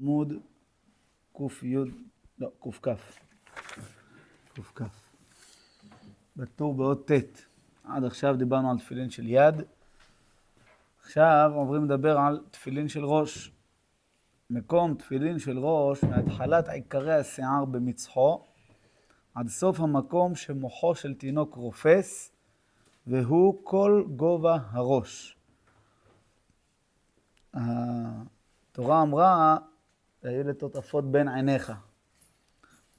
עמוד קי, לא, קכ. קכ. בטור באות ט'. עד עכשיו דיברנו על תפילין של יד. עכשיו עוברים לדבר על תפילין של ראש. מקום תפילין של ראש, מהתחלת עיקרי השיער במצחו, עד סוף המקום שמוחו של תינוק רופס, והוא כל גובה הראש. התורה אמרה, היו לטוטפות בין עיניך.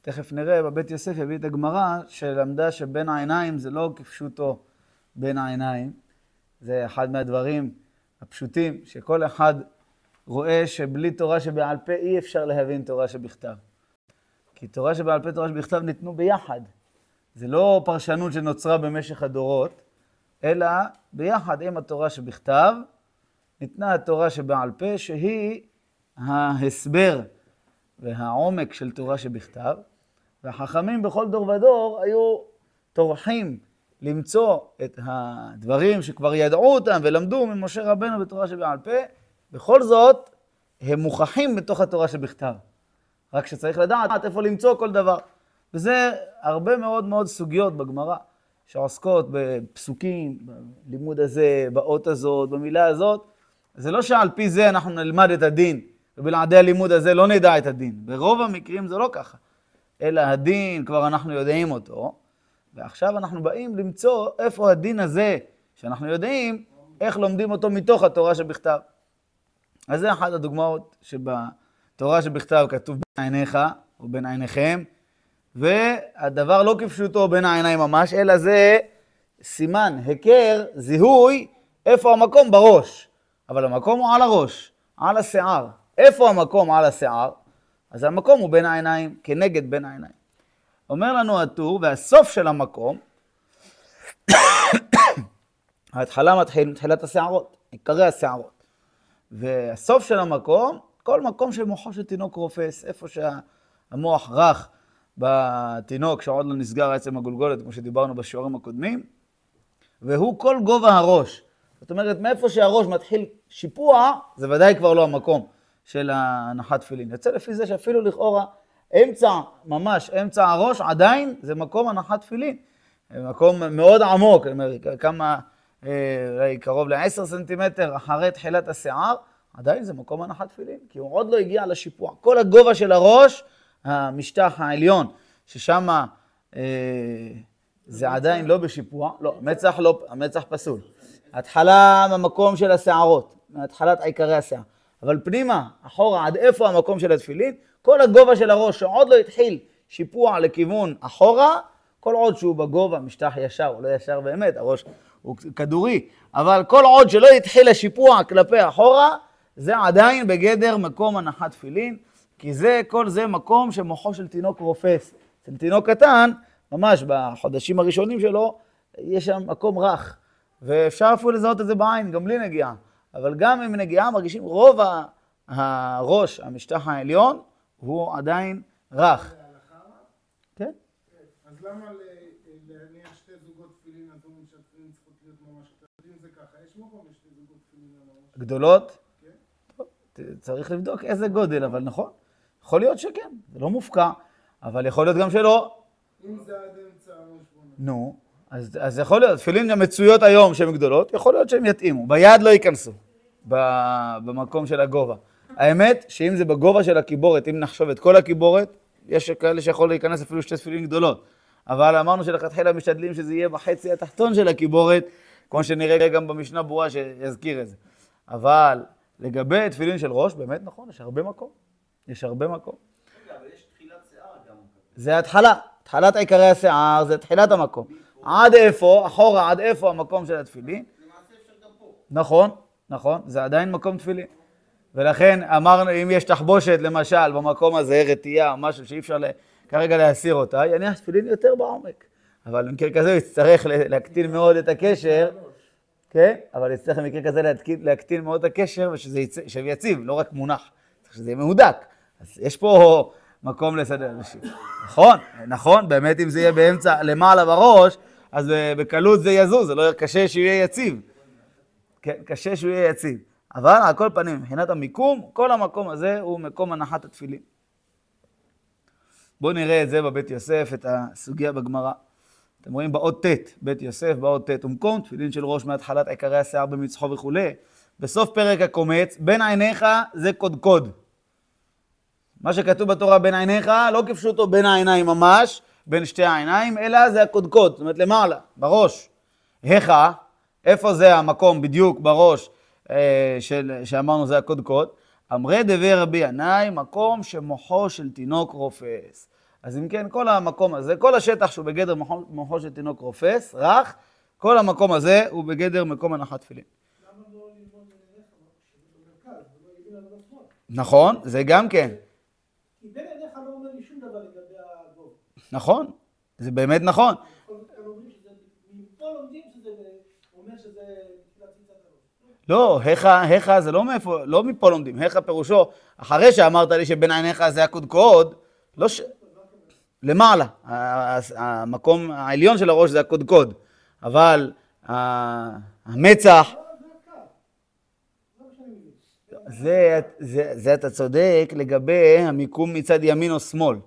תכף נראה, בבית יוסף יביא את הגמרא, שלמדה שבין העיניים זה לא כפשוטו בין העיניים. זה אחד מהדברים הפשוטים, שכל אחד רואה שבלי תורה שבעל פה אי אפשר להבין תורה שבכתב. כי תורה שבעל פה, תורה שבכתב ניתנו ביחד. זה לא פרשנות שנוצרה במשך הדורות, אלא ביחד עם התורה שבכתב, ניתנה התורה שבעל פה, שהיא ההסבר והעומק של תורה שבכתב, והחכמים בכל דור ודור היו טורחים למצוא את הדברים שכבר ידעו אותם ולמדו ממשה רבנו בתורה שבעל פה, בכל זאת הם מוכחים בתוך התורה שבכתב. רק שצריך לדעת איפה למצוא כל דבר. וזה הרבה מאוד מאוד סוגיות בגמרא שעוסקות בפסוקים, בלימוד הזה, באות הזאת, במילה הזאת. זה לא שעל פי זה אנחנו נלמד את הדין, ובלעדי הלימוד הזה לא נדע את הדין. ברוב המקרים זה לא ככה. אלא הדין, כבר אנחנו יודעים אותו, ועכשיו אנחנו באים למצוא איפה הדין הזה, שאנחנו יודעים, איך לומדים אותו מתוך התורה שבכתב. אז זה אחת הדוגמאות שבתורה שבכתב כתוב בין עיניך, או בין עיניכם, והדבר לא כפשוטו בין העיניים ממש, אלא זה סימן, היכר, זיהוי, איפה המקום בראש. אבל המקום הוא על הראש, על השיער. איפה המקום על השיער? אז המקום הוא בין העיניים, כנגד בין העיניים. אומר לנו הטור, והסוף של המקום, ההתחלה מתחיל מתחילת השערות, עיקרי השערות. והסוף של המקום, כל מקום שמוחו של תינוק רופס, איפה שהמוח רך בתינוק שעוד לא נסגר עצם הגולגולת, כמו שדיברנו בשיעורים הקודמים, והוא כל גובה הראש. זאת אומרת, מאיפה שהראש מתחיל שיפוע, זה ודאי כבר לא המקום של הנחת תפילין. יוצא לפי זה שאפילו לכאורה אמצע, ממש אמצע הראש, עדיין זה מקום הנחת תפילין. מקום מאוד עמוק, כמה, אה, אולי קרוב ל-10 סנטימטר אחרי תחילת השיער, עדיין זה מקום הנחת תפילין, כי הוא עוד לא הגיע לשיפוע. כל הגובה של הראש, המשטח העליון, ששם אה, זה עדיין לא בשיפוע, לא, המצח לא, המצח פסול. התחלה במקום של השערות, מהתחלת עיקרי השיער. אבל פנימה, אחורה, עד איפה המקום של התפילין? כל הגובה של הראש שעוד לא התחיל שיפוע לכיוון אחורה, כל עוד שהוא בגובה, משטח ישר, הוא לא ישר באמת, הראש הוא כדורי, אבל כל עוד שלא התחיל השיפוע כלפי אחורה, זה עדיין בגדר מקום הנחת תפילין, כי זה, כל זה מקום שמוחו של תינוק רופס. אצל תינוק קטן, ממש בחודשים הראשונים שלו, יש שם מקום רך, ואפשר אפילו לזהות את זה בעין, גם בלי נגיעה. אבל גם עם נגיעה מרגישים רוב הראש, המשטח העליון, הוא עדיין רך. כן. אז למה להניח שתי זוגות תפילין, אז אומרים שהתפילין צריכות להיות ממש קטנים, זה ככה, יש מקום לשתי זוגות תפילין על? גדולות? צריך לבדוק איזה גודל, אבל נכון. יכול להיות שכן, זה לא מופקע, אבל יכול להיות גם שלא. אם זה עד אמצע הראש. נו, אז, אז יכול להיות, תפילין המצויות היום שהן גדולות, יכול להיות שהן יתאימו. ביד לא ייכנסו, ב- במקום של הגובה. האמת, שאם זה בגובה של הקיבורת, אם נחשוב את כל הקיבורת, יש כאלה שיכול להיכנס אפילו שתי תפילין גדולות. אבל אמרנו שלכתחילה משתדלים שזה יהיה בחצי התחתון של הקיבורת, כמו שנראה גם במשנה ברורה שיזכיר את זה. אבל לגבי תפילין של ראש, באמת נכון, יש הרבה מקום. יש הרבה מקום. רגע, אבל יש תחילת שיער גם. זה התחלה, התחלת עיקרי השיער, זה תחילת המקום. עד איפה, אחורה, עד איפה המקום של התפילין? נכון, נכון, זה עדיין מקום תפילין. ולכן אמרנו, אם יש תחבושת, למשל, במקום הזה, רטייה או משהו שאי אפשר כרגע להסיר אותה, יניח תפילין יותר בעומק. אבל במקרה כזה הוא יצטרך להקטין מאוד את הקשר, כן? אבל יצטרך במקרה כזה להקטין, להקטין מאוד את הקשר ושזה שיהיה יציב, לא רק מונח, צריך שזה יהיה מהודק. אז יש פה מקום לסדר אנשים. נכון, נכון, באמת אם זה יהיה באמצע, למעלה בראש, אז אה, בקלות זה יזוז, זה לא קשה שהוא יהיה יציב. כן, קשה שהוא יהיה יציב. אבל על כל פנים, מבחינת המיקום, כל המקום הזה הוא מקום הנחת התפילין. בואו נראה את זה בבית יוסף, את הסוגיה בגמרא. אתם רואים באות ט', בית יוסף, באות ט', ומקום תפילין של ראש מהתחלת עיקרי השיער במצחו וכולי. בסוף פרק הקומץ, בין עיניך זה קודקוד. מה שכתוב בתורה בין עיניך, לא כפשוטו בין העיניים ממש, בין שתי העיניים, אלא זה הקודקוד, זאת אומרת למעלה, בראש. היכא, איפה זה המקום בדיוק בראש אה, של, שאמרנו זה הקודקוד? אמרי דבי רבי ינאי, מקום שמוחו של תינוק רופס. אז אם כן, כל המקום הזה, כל השטח שהוא בגדר מוחו, מוחו של תינוק רופס, רך, כל המקום הזה הוא בגדר מקום הנחת תפילין. לא שמאל? נכון, זה גם כן. כי בין עיניך לא אומר לי שום דבר לגבי הגובה. נכון, זה באמת נכון. לא, היכא, היכא זה לא מאיפה, לא מפה לומדים, היכא פירושו, אחרי שאמרת לי שבין עיניך זה הקודקוד, לא ש... למעלה, המקום העליון של הראש זה הקודקוד, אבל המצח. זה, זה, זה אתה צודק לגבי המיקום מצד ימין או שמאל,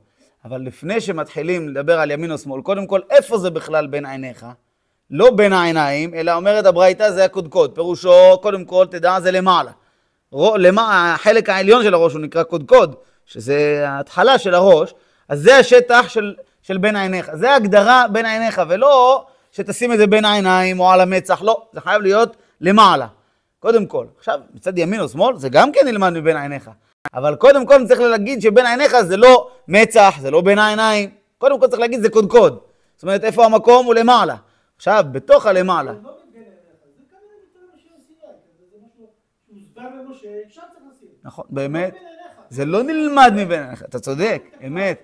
אבל לפני שמתחילים לדבר על ימין או שמאל, קודם כל, איפה זה בכלל בין עיניך? לא בין העיניים, אלא אומרת הברייתא זה הקודקוד, פירושו, קודם כל, תדע, זה למעלה. רו- למע... החלק העליון של הראש הוא נקרא קודקוד, שזה ההתחלה של הראש, אז זה השטח של, של בין עיניך. זה ההגדרה בין עיניך, ולא שתשים את זה בין העיניים או על המצח, לא, זה חייב להיות למעלה. קודם כל. עכשיו, מצד ימין או שמאל, זה גם כן נלמד מבין עיניך. אבל קודם כל צריך להגיד שבין עיניך זה לא מצח, זה לא בין העיניים. קודם כל צריך להגיד זה קודקוד. זאת אומרת, איפה המקום הוא למעלה. עכשיו, בתוך הלמעלה. לא. נכון, באמת. עיניך. זה לא נלמד מבין עיניך, אתה צודק, אמת.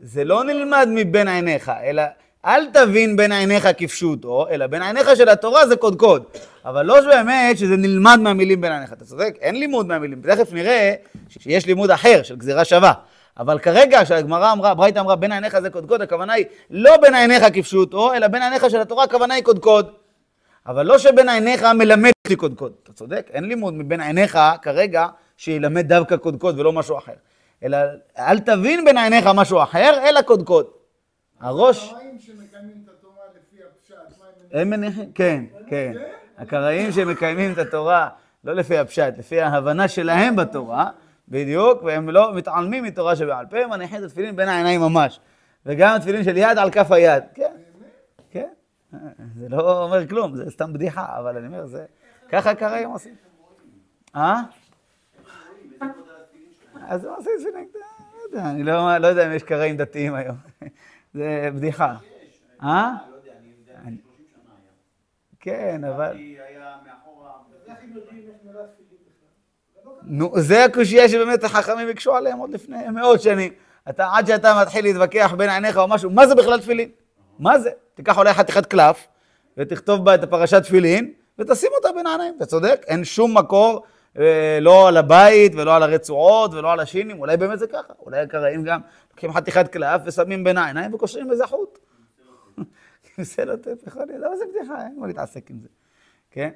זה לא נלמד מבין עיניך, אלא אל תבין בין עיניך כפשוטו, אלא בין עיניך של התורה זה קודקוד. אבל לא באמת שזה נלמד מהמילים בין עיניך. אתה צודק, אין לימוד מהמילים. תכף נראה שיש לימוד אחר של גזירה שווה. אבל כרגע, כשהגמרא אמרה, ברייתא אמרה, בין עיניך זה קודקוד, הכוונה היא לא בין עיניך כפשוטו, אלא בין עיניך של התורה, הכוונה היא קודקוד. אבל לא שבין עיניך מלמד אותי קודקוד. אתה צודק, אין לימוד מבין עיניך כרגע שילמד דווקא קודקוד ולא משהו אחר. אלא אל תבין בין עיניך משהו אחר, אלא קודקוד. הראש, הקראים שמקיימים את התורה לפי הפשט, מה הם הם מניחים, כן, כן. הקראים שמקיימים את התורה, לא לפי הפשט, לפי ההבנה שלהם בתורה, בדיוק, והם לא מתעלמים מתורה שבעל פה, הם מניחים את התפילין בין העיניים ממש. וגם התפילין של יד על כף היד. כן, כן. זה לא אומר כלום, זה סתם בדיחה, אבל אני אומר, זה... ככה הקראים עושים. אה? אז הם עושים תפילין, לא יודע, אני לא לא יודע אם יש קראים דתיים היום. זה בדיחה. אה? לא יודע, אני יודע, 30 שנה היה. כן, אבל... בכלל? נו, זה הקושייה שבאמת החכמים ביקשו עליהם עוד לפני מאות שנים. אתה, עד שאתה מתחיל להתווכח בין עיניך או משהו, מה זה בכלל תפילין? מה זה? תיקח אולי חתיכת קלף, ותכתוב בה את הפרשת תפילין, ותשים אותה בין העיניים. אתה צודק, אין שום מקור, לא על הבית, ולא על הרצועות, ולא על השינים, אולי באמת זה ככה. אולי הקראים גם לוקחים חתיכת קלף ושמים בין העיניים וקושרים בזה חוט. עם סלוטף, יכול להיות, אבל זה בדיחה, אין מה להתעסק עם זה. כן?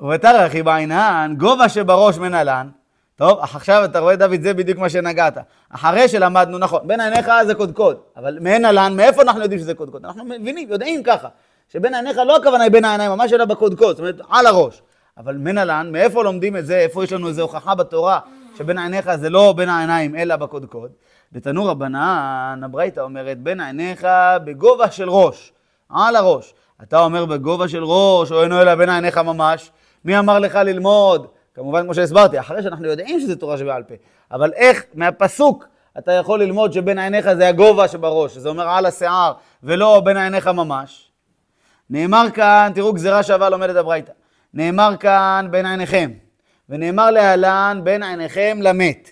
ובתר אחי בעינן, גובה שבראש מנהלן. טוב, עכשיו אתה רואה דוד, זה בדיוק מה שנגעת. אחרי שלמדנו, נכון, בין עיניך זה קודקוד, אבל מנהלן, מאיפה אנחנו יודעים שזה קודקוד? אנחנו מבינים, יודעים ככה, שבין עיניך לא הכוונה היא בין העיניים, ממש אלא בקודקוד, זאת אומרת, על הראש. אבל מנהלן, מאיפה לומדים את זה, איפה יש לנו איזו הוכחה בתורה, שבין עיניך זה לא בין העיניים, אלא בקודקוד? בתנו רבנן, הברייתא אומרת, בין עיניך בגובה של ראש, על הראש. אתה אומר בגובה של ראש, או אינו אלא בין עיניך ממש, מי אמר לך ללמוד? כמובן, כמו שהסברתי, אחרי שאנחנו יודעים שזה תורה שבעל פה, אבל איך מהפסוק אתה יכול ללמוד שבין עיניך זה הגובה שבראש, שזה אומר על השיער, ולא בין עיניך ממש? נאמר כאן, תראו גזירה שווה לומדת הברייתא, נאמר כאן בין עיניכם, ונאמר להלן בין עיניכם למת.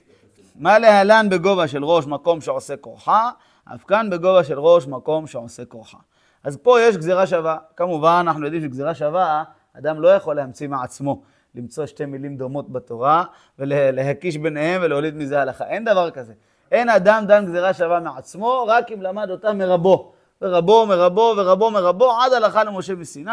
מה להלן בגובה של ראש מקום שעושה כורחה, אף כאן בגובה של ראש מקום שעושה כורחה. אז פה יש גזירה שווה. כמובן, אנחנו יודעים שגזירה שווה, אדם לא יכול להמציא מעצמו, למצוא שתי מילים דומות בתורה, ולהקיש ביניהם ולהוליד מזה הלכה. אין דבר כזה. אין אדם דן גזירה שווה מעצמו, רק אם למד אותה מרבו. ורבו, מרבו, ורבו, מרבו, עד הלכה למשה מסיני.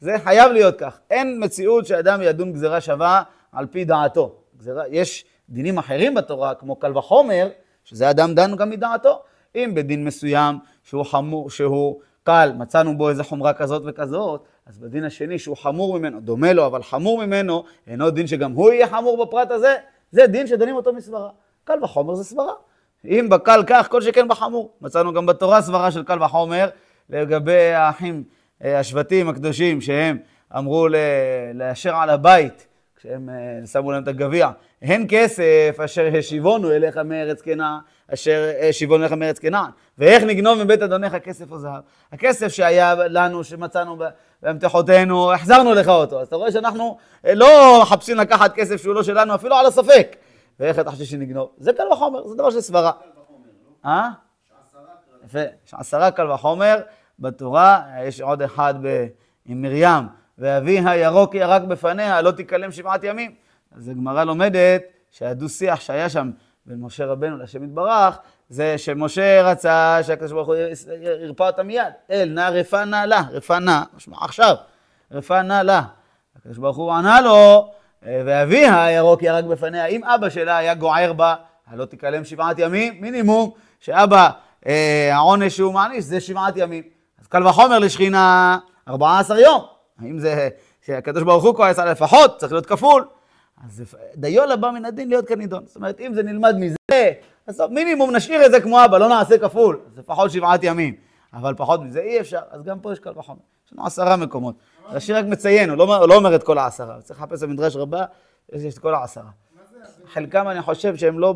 זה חייב להיות כך. אין מציאות שאדם ידון גזירה שווה על פי דעתו. גזירה, יש דינים אחרים בתורה, כמו קל וחומר, שזה אדם דן גם מדעתו. אם בדין מסוים שהוא חמור, שהוא קל, מצאנו בו איזה חומרה כזאת וכזאת, אז בדין השני שהוא חמור ממנו, דומה לו, אבל חמור ממנו, אינו דין שגם הוא יהיה חמור בפרט הזה, זה דין שדנים אותו מסברה. קל וחומר זה סברה. אם בקל כך, כל שכן בחמור. מצאנו גם בתורה סברה של קל וחומר לגבי האחים, השבטים הקדושים, שהם אמרו לאשר על הבית, כשהם אה, שמו להם את הגביע, הן כסף אשר השיבונו אליך מארץ כנען, אשר השיבונו אליך מארץ כנען, ואיך נגנוב מבית אדונך כסף או זהב. הכסף שהיה לנו, שמצאנו ב- באמתחותינו, החזרנו לך אותו. אז אתה רואה שאנחנו אה, לא מחפשים לקחת כסף שהוא לא שלנו, אפילו על הספק. ואיך אתה חושב שנגנוב? זה קל וחומר, זה דבר של סברה. אה? יש עשרה קל וחומר בתורה, יש עוד אחד ב... עם מרים, ואביה ירוק ירק בפניה, לא תיכלם שבעת ימים. אז הגמרא לומדת שהדו-שיח שהיה שם בין משה רבנו להשם יתברך, זה שמשה רצה שהקדוש ברוך הוא ירפא אותה מיד. אל, נא רפא נא לה, רפא נא, משמע עכשיו, רפא נא לה. הקדוש ברוך הוא ענה לו, ואביה ירוק ירק בפניה. אם אבא שלה היה גוער בה, הלא תיכלם שבעת ימים, מינימום, שאבא, אה, העונש שהוא מעניש זה שבעת ימים. קל וחומר לשכינה 14 יום. האם זה שהקדוש ברוך הוא כועס על לפחות, צריך להיות כפול. אז דיו לבא מן הדין להיות כנידון. זאת אומרת, אם זה נלמד מזה, אז מינימום נשאיר את זה כמו אבא, לא נעשה כפול. אז לפחות שבעת ימים. אבל פחות מזה אי אפשר, אז גם פה יש קל וחומר. יש לנו עשרה מקומות. השיר רק מציין, הוא לא, לא אומר את כל העשרה. צריך לחפש במדרש רבה, יש את כל העשרה. זה? חלקם אני חושב שהם לא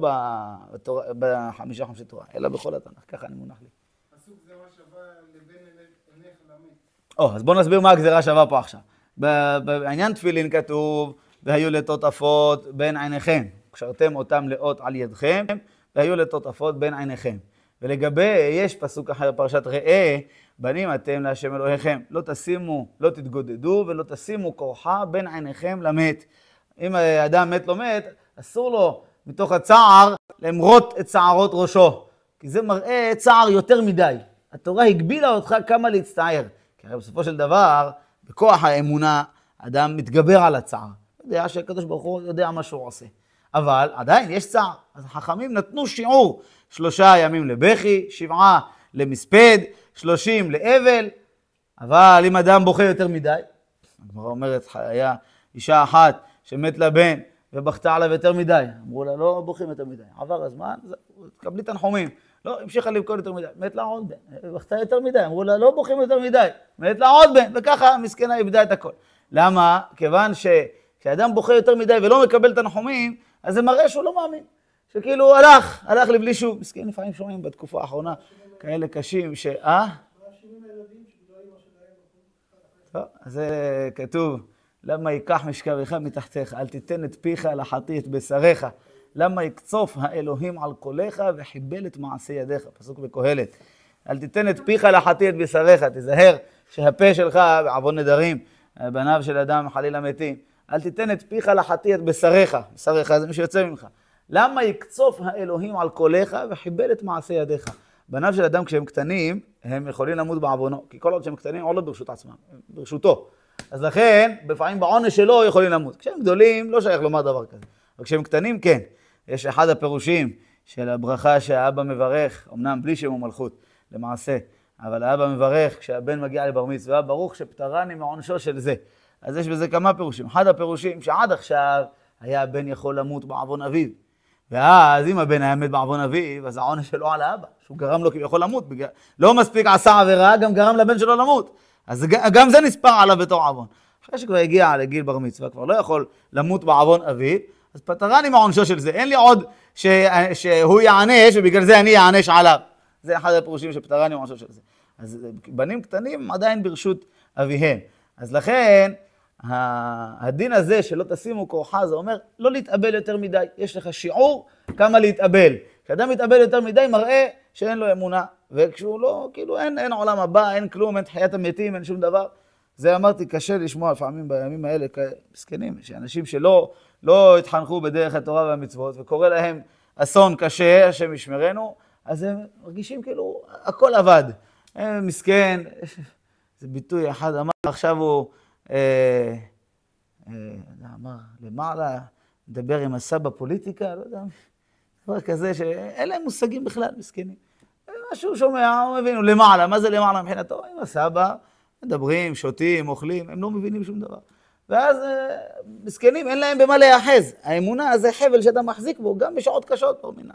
בחמישה חומשי תורה, אלא בכל התנ"ך, ככה אני מונח לי. פסוק זה מה שווה לבין עיניך- עיניך למת. או, אז בואו נסביר מה הגזירה שווה פה עכשיו. בעניין תפילין כתוב, והיו לטוטפות בין עיניכם, קשרתם אותם לאות על ידכם, והיו לטוטפות בין עיניכם. ולגבי, יש פסוק אחר בפרשת ראה, בנים אתם להשם אלוהיכם, לא תשימו, לא תתגודדו ולא תשימו כורחה בין עיניכם למת. אם אדם מת לא מת, אסור לו מתוך הצער למרות את שערות ראשו, כי זה מראה צער יותר מדי. התורה הגבילה אותך כמה להצטער. כי הרי בסופו של דבר, בכוח האמונה, אדם מתגבר על הצער. יודע שהקדוש ברוך הוא יודע מה שהוא עושה. אבל עדיין יש צער. אז החכמים נתנו שיעור, שלושה ימים לבכי, שבעה למספד, שלושים לאבל, אבל אם אדם בוכה יותר מדי, הגמרא אומרת, היה אישה אחת שמת לה בן ובכתה עליו יותר מדי. אמרו לה, לא בוכים יותר מדי. עבר הזמן, תקבלי תנחומים. לא, המשיכה לבכות יותר מדי, מת לה עוד בן, בכתה יותר מדי. אמרו לה, לא בוכים יותר מדי, מת לה עוד בן, וככה המסכנה איבדה את הכל. למה? כיוון שכשאדם בוכה יותר מדי ולא מקבל תנחומים, אז זה מראה שהוא לא מאמין. שכאילו הלך, הלך לבלי שוב. מסכן, לפעמים שומעים בתקופה האחרונה כאלה קשים, ש... אה? טוב, זה כתוב, למה ייקח משכבך מתחתיך, אל תיתן את פיך לחטיא את בשריך. למה יקצוף האלוהים על קולך וחיבל את מעשי ידיך, פסוק בקהלת. אל תיתן את פיך לחטיא את בשריך, תיזהר שהפה שלך, בעוון נדרים, בניו של אדם חלילה מתים, אל תיתן את פיך לחטיא את בשריך, בשריך זה מי שיוצא ממך. למה יקצוף האלוהים על קולך וחיבל את מעשי ידיך? בניו של אדם כשהם קטנים, הם יכולים למות בעוונו, כי כל עוד שהם קטנים, עוד לא ברשות עצמם, ברשותו. אז לכן, לפעמים בעונש שלו יכולים למות. כשהם גדולים, לא שייך לומר דבר כזה. אבל כשהם קטנים, כן. יש אחד הפירושים של הברכה שהאבא מברך, אמנם בלי שם ומלכות, למעשה, אבל האבא מברך כשהבן מגיע לבר מצווה, ברוך שפטרני מעונשו של זה. אז יש בזה כמה פירושים. אחד הפירושים שעד עכשיו היה הבן יכול למות בעוון אביו. ואז אם הבן היה מת בעוון אביו, אז העונש שלו על האבא, שהוא גרם לו כביכול למות. בגלל... לא מספיק עשה עבירה, גם גרם לבן שלו למות. אז גם זה נספר עליו בתור עוון. אחרי שכבר הגיע לגיל בר מצווה, כבר לא יכול למות בעוון אביו, אז פטרני מעונשו של זה. אין לי עוד ש... שהוא יענש, ובגלל זה אני אענש עליו. זה אחד הפירושים של פטרני מעונשו של זה. אז בנים קטנים עדיין ברשות אביהם. אז לכן, הדין הזה שלא תשימו כורחה, זה אומר לא להתאבל יותר מדי. יש לך שיעור כמה להתאבל. כשאדם מתאבל יותר מדי, מראה שאין לו אמונה. וכשהוא לא, כאילו אין, אין עולם הבא, אין כלום, אין תחיית המתים, אין שום דבר. זה אמרתי, קשה לשמוע לפעמים בימים האלה, מסכנים, שאנשים שלא לא התחנכו בדרך התורה והמצוות, וקורה להם אסון קשה, השם ישמרנו, אז הם מרגישים כאילו הכל אבד. הם מסכן, זה ביטוי אחד אמר, עכשיו הוא אה, אה, אמר, למעלה, מדבר עם הסבא פוליטיקה, לא יודע, דבר כזה שאין להם מושגים בכלל, מסכנים. מה שהוא שומע, הוא מבין, הוא למעלה, מה זה למעלה מבחינתו? עם הסבא, מדברים, שותים, אוכלים, הם לא מבינים שום דבר. ואז אה, מסכנים, אין להם במה להיאחז. האמונה זה חבל שאתה מחזיק בו, גם בשעות קשות פה מנה.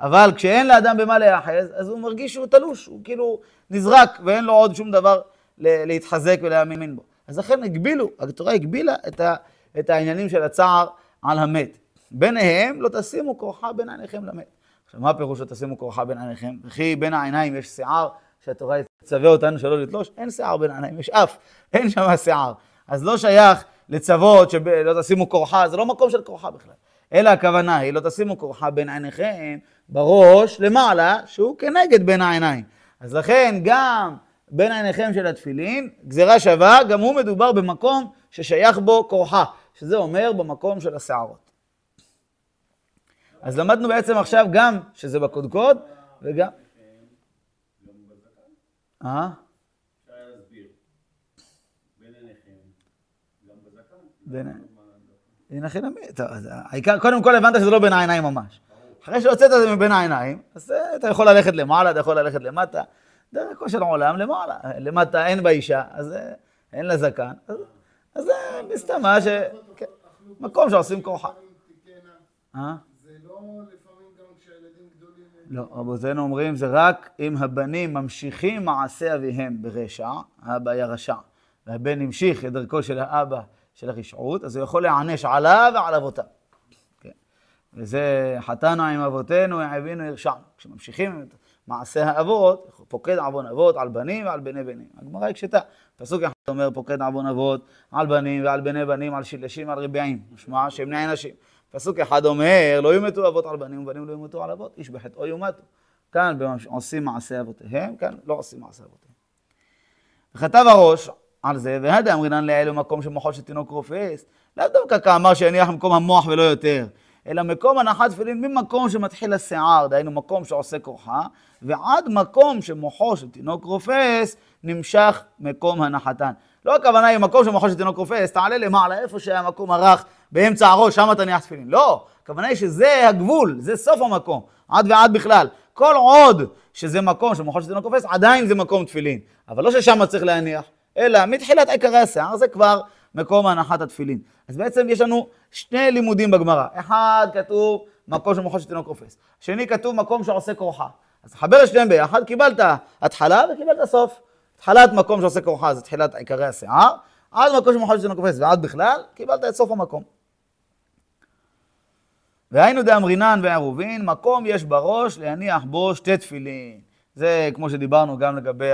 אבל כשאין לאדם במה להיאחז, אז הוא מרגיש שהוא תלוש, הוא כאילו נזרק, ואין לו עוד שום דבר להתחזק ולהאמין בו. אז לכן הגבילו, התורה הגבילה את, ה, את העניינים של הצער על המת. ביניהם לא תשימו כורחה בין עיניכם למת. עכשיו, מה הפירוש לא תשימו כורחה בין עיניכם? וכי בין העיניים יש שיער שהתורה תצווה אותנו שלא לתלוש? אין שיער בין העיניים, יש אף, אין שם שיער. אז לא שייך לצוות שלא תשימו כורחה, זה לא מקום של כורחה בכלל. אלא הכוונה היא, לא תשימו כורחה בין עיניכם בראש למעלה, שהוא כנגד בין העיניים. אז לכן גם בין עיניכם של התפילין, גזירה שווה, גם הוא מדובר במקום ששייך בו כורחה, שזה אומר במקום של השערות. אז למדנו בעצם עכשיו גם שזה בקודקוד, וגם... אה? אפשר להסביר. בין עיניכם, גם בזקן. בין... הנה הכי נמי, טוב, אז העיקר, קודם כל הבנת שזה לא בין העיניים ממש. אחרי שהוצאת את זה מבין העיניים, אז אה, אתה יכול ללכת למעלה, אתה יכול ללכת למטה. דרכו של עולם למעלה, למטה אין באישה, אז אה, אין לה זקן, אז- זה מסתמה ש... כן, מקום שעושים כורחה. אה? זה לא, רבותינו אומרים, זה רק אם הבנים ממשיכים מעשה אביהם ברשע, האבא היה רשע, והבן המשיך את דרכו של האבא של הרשעות, אז הוא יכול להיענש עליו ועל אבותיו. כן. וזה חטאנו עם אבותינו, העבינו הרשענו. כשממשיכים את מעשה האבות, פוקד עוון אבות על בנים ועל בני בנים. הגמרא היא קשתה. פסוק אחד אומר, פוקד עוון אבות על בנים ועל בני בנים, על שילשים ועל רביעים. משמע שהם בני אנשים. פסוק אחד אומר, לא יומתו אבות על בנים ובנים לא יומתו על אבות, איש בחטאו יומתו. כאן עושים מעשה אבותיהם, כאן לא עושים מעשה אבותיהם. וכתב הראש על זה, והדה אמרינן לאלו מקום שמוחו של תינוק רופס, לאו דווקא כאמר שיניח במקום המוח ולא יותר, אלא מקום הנחת תפילין ממקום שמתחיל השיער, דהיינו מקום שעושה כוחה, ועד מקום שמוחו של תינוק רופס נמשך מקום הנחתן. לא הכוונה היא מקום שמוחו של תינוק רופס, תעלה למעלה, איפה שהיה מקום הרך, באמצע הראש, שם תניח תפילין. לא, הכוונה היא שזה הגבול, זה סוף המקום, עד ועד בכלל. כל עוד שזה מקום שמוחו של תינוק רופס, עדיין זה מקום תפילין. אבל לא ששם צריך להניח, אלא מתחילת עיקרי השיער זה כבר מקום הנחת התפילין. אז בעצם יש לנו שני לימודים בגמרא. אחד כתוב מקום שמוחו של תינוק רופס. שני כתוב מקום שעושה כורחה. אז חבר את שניהם ביחד, קיבלת התחלה וקיבלת סוף. התחלת מקום שעושה כורחה זה תחילת עיקרי השיער, עד מקום שמוחו של תינוק רופס ועד בכלל, קיבלת את סוף המקום. והיינו דאמרינן ועירובין, מקום יש בראש להניח בו שתי תפילין. זה כמו שדיברנו גם לגבי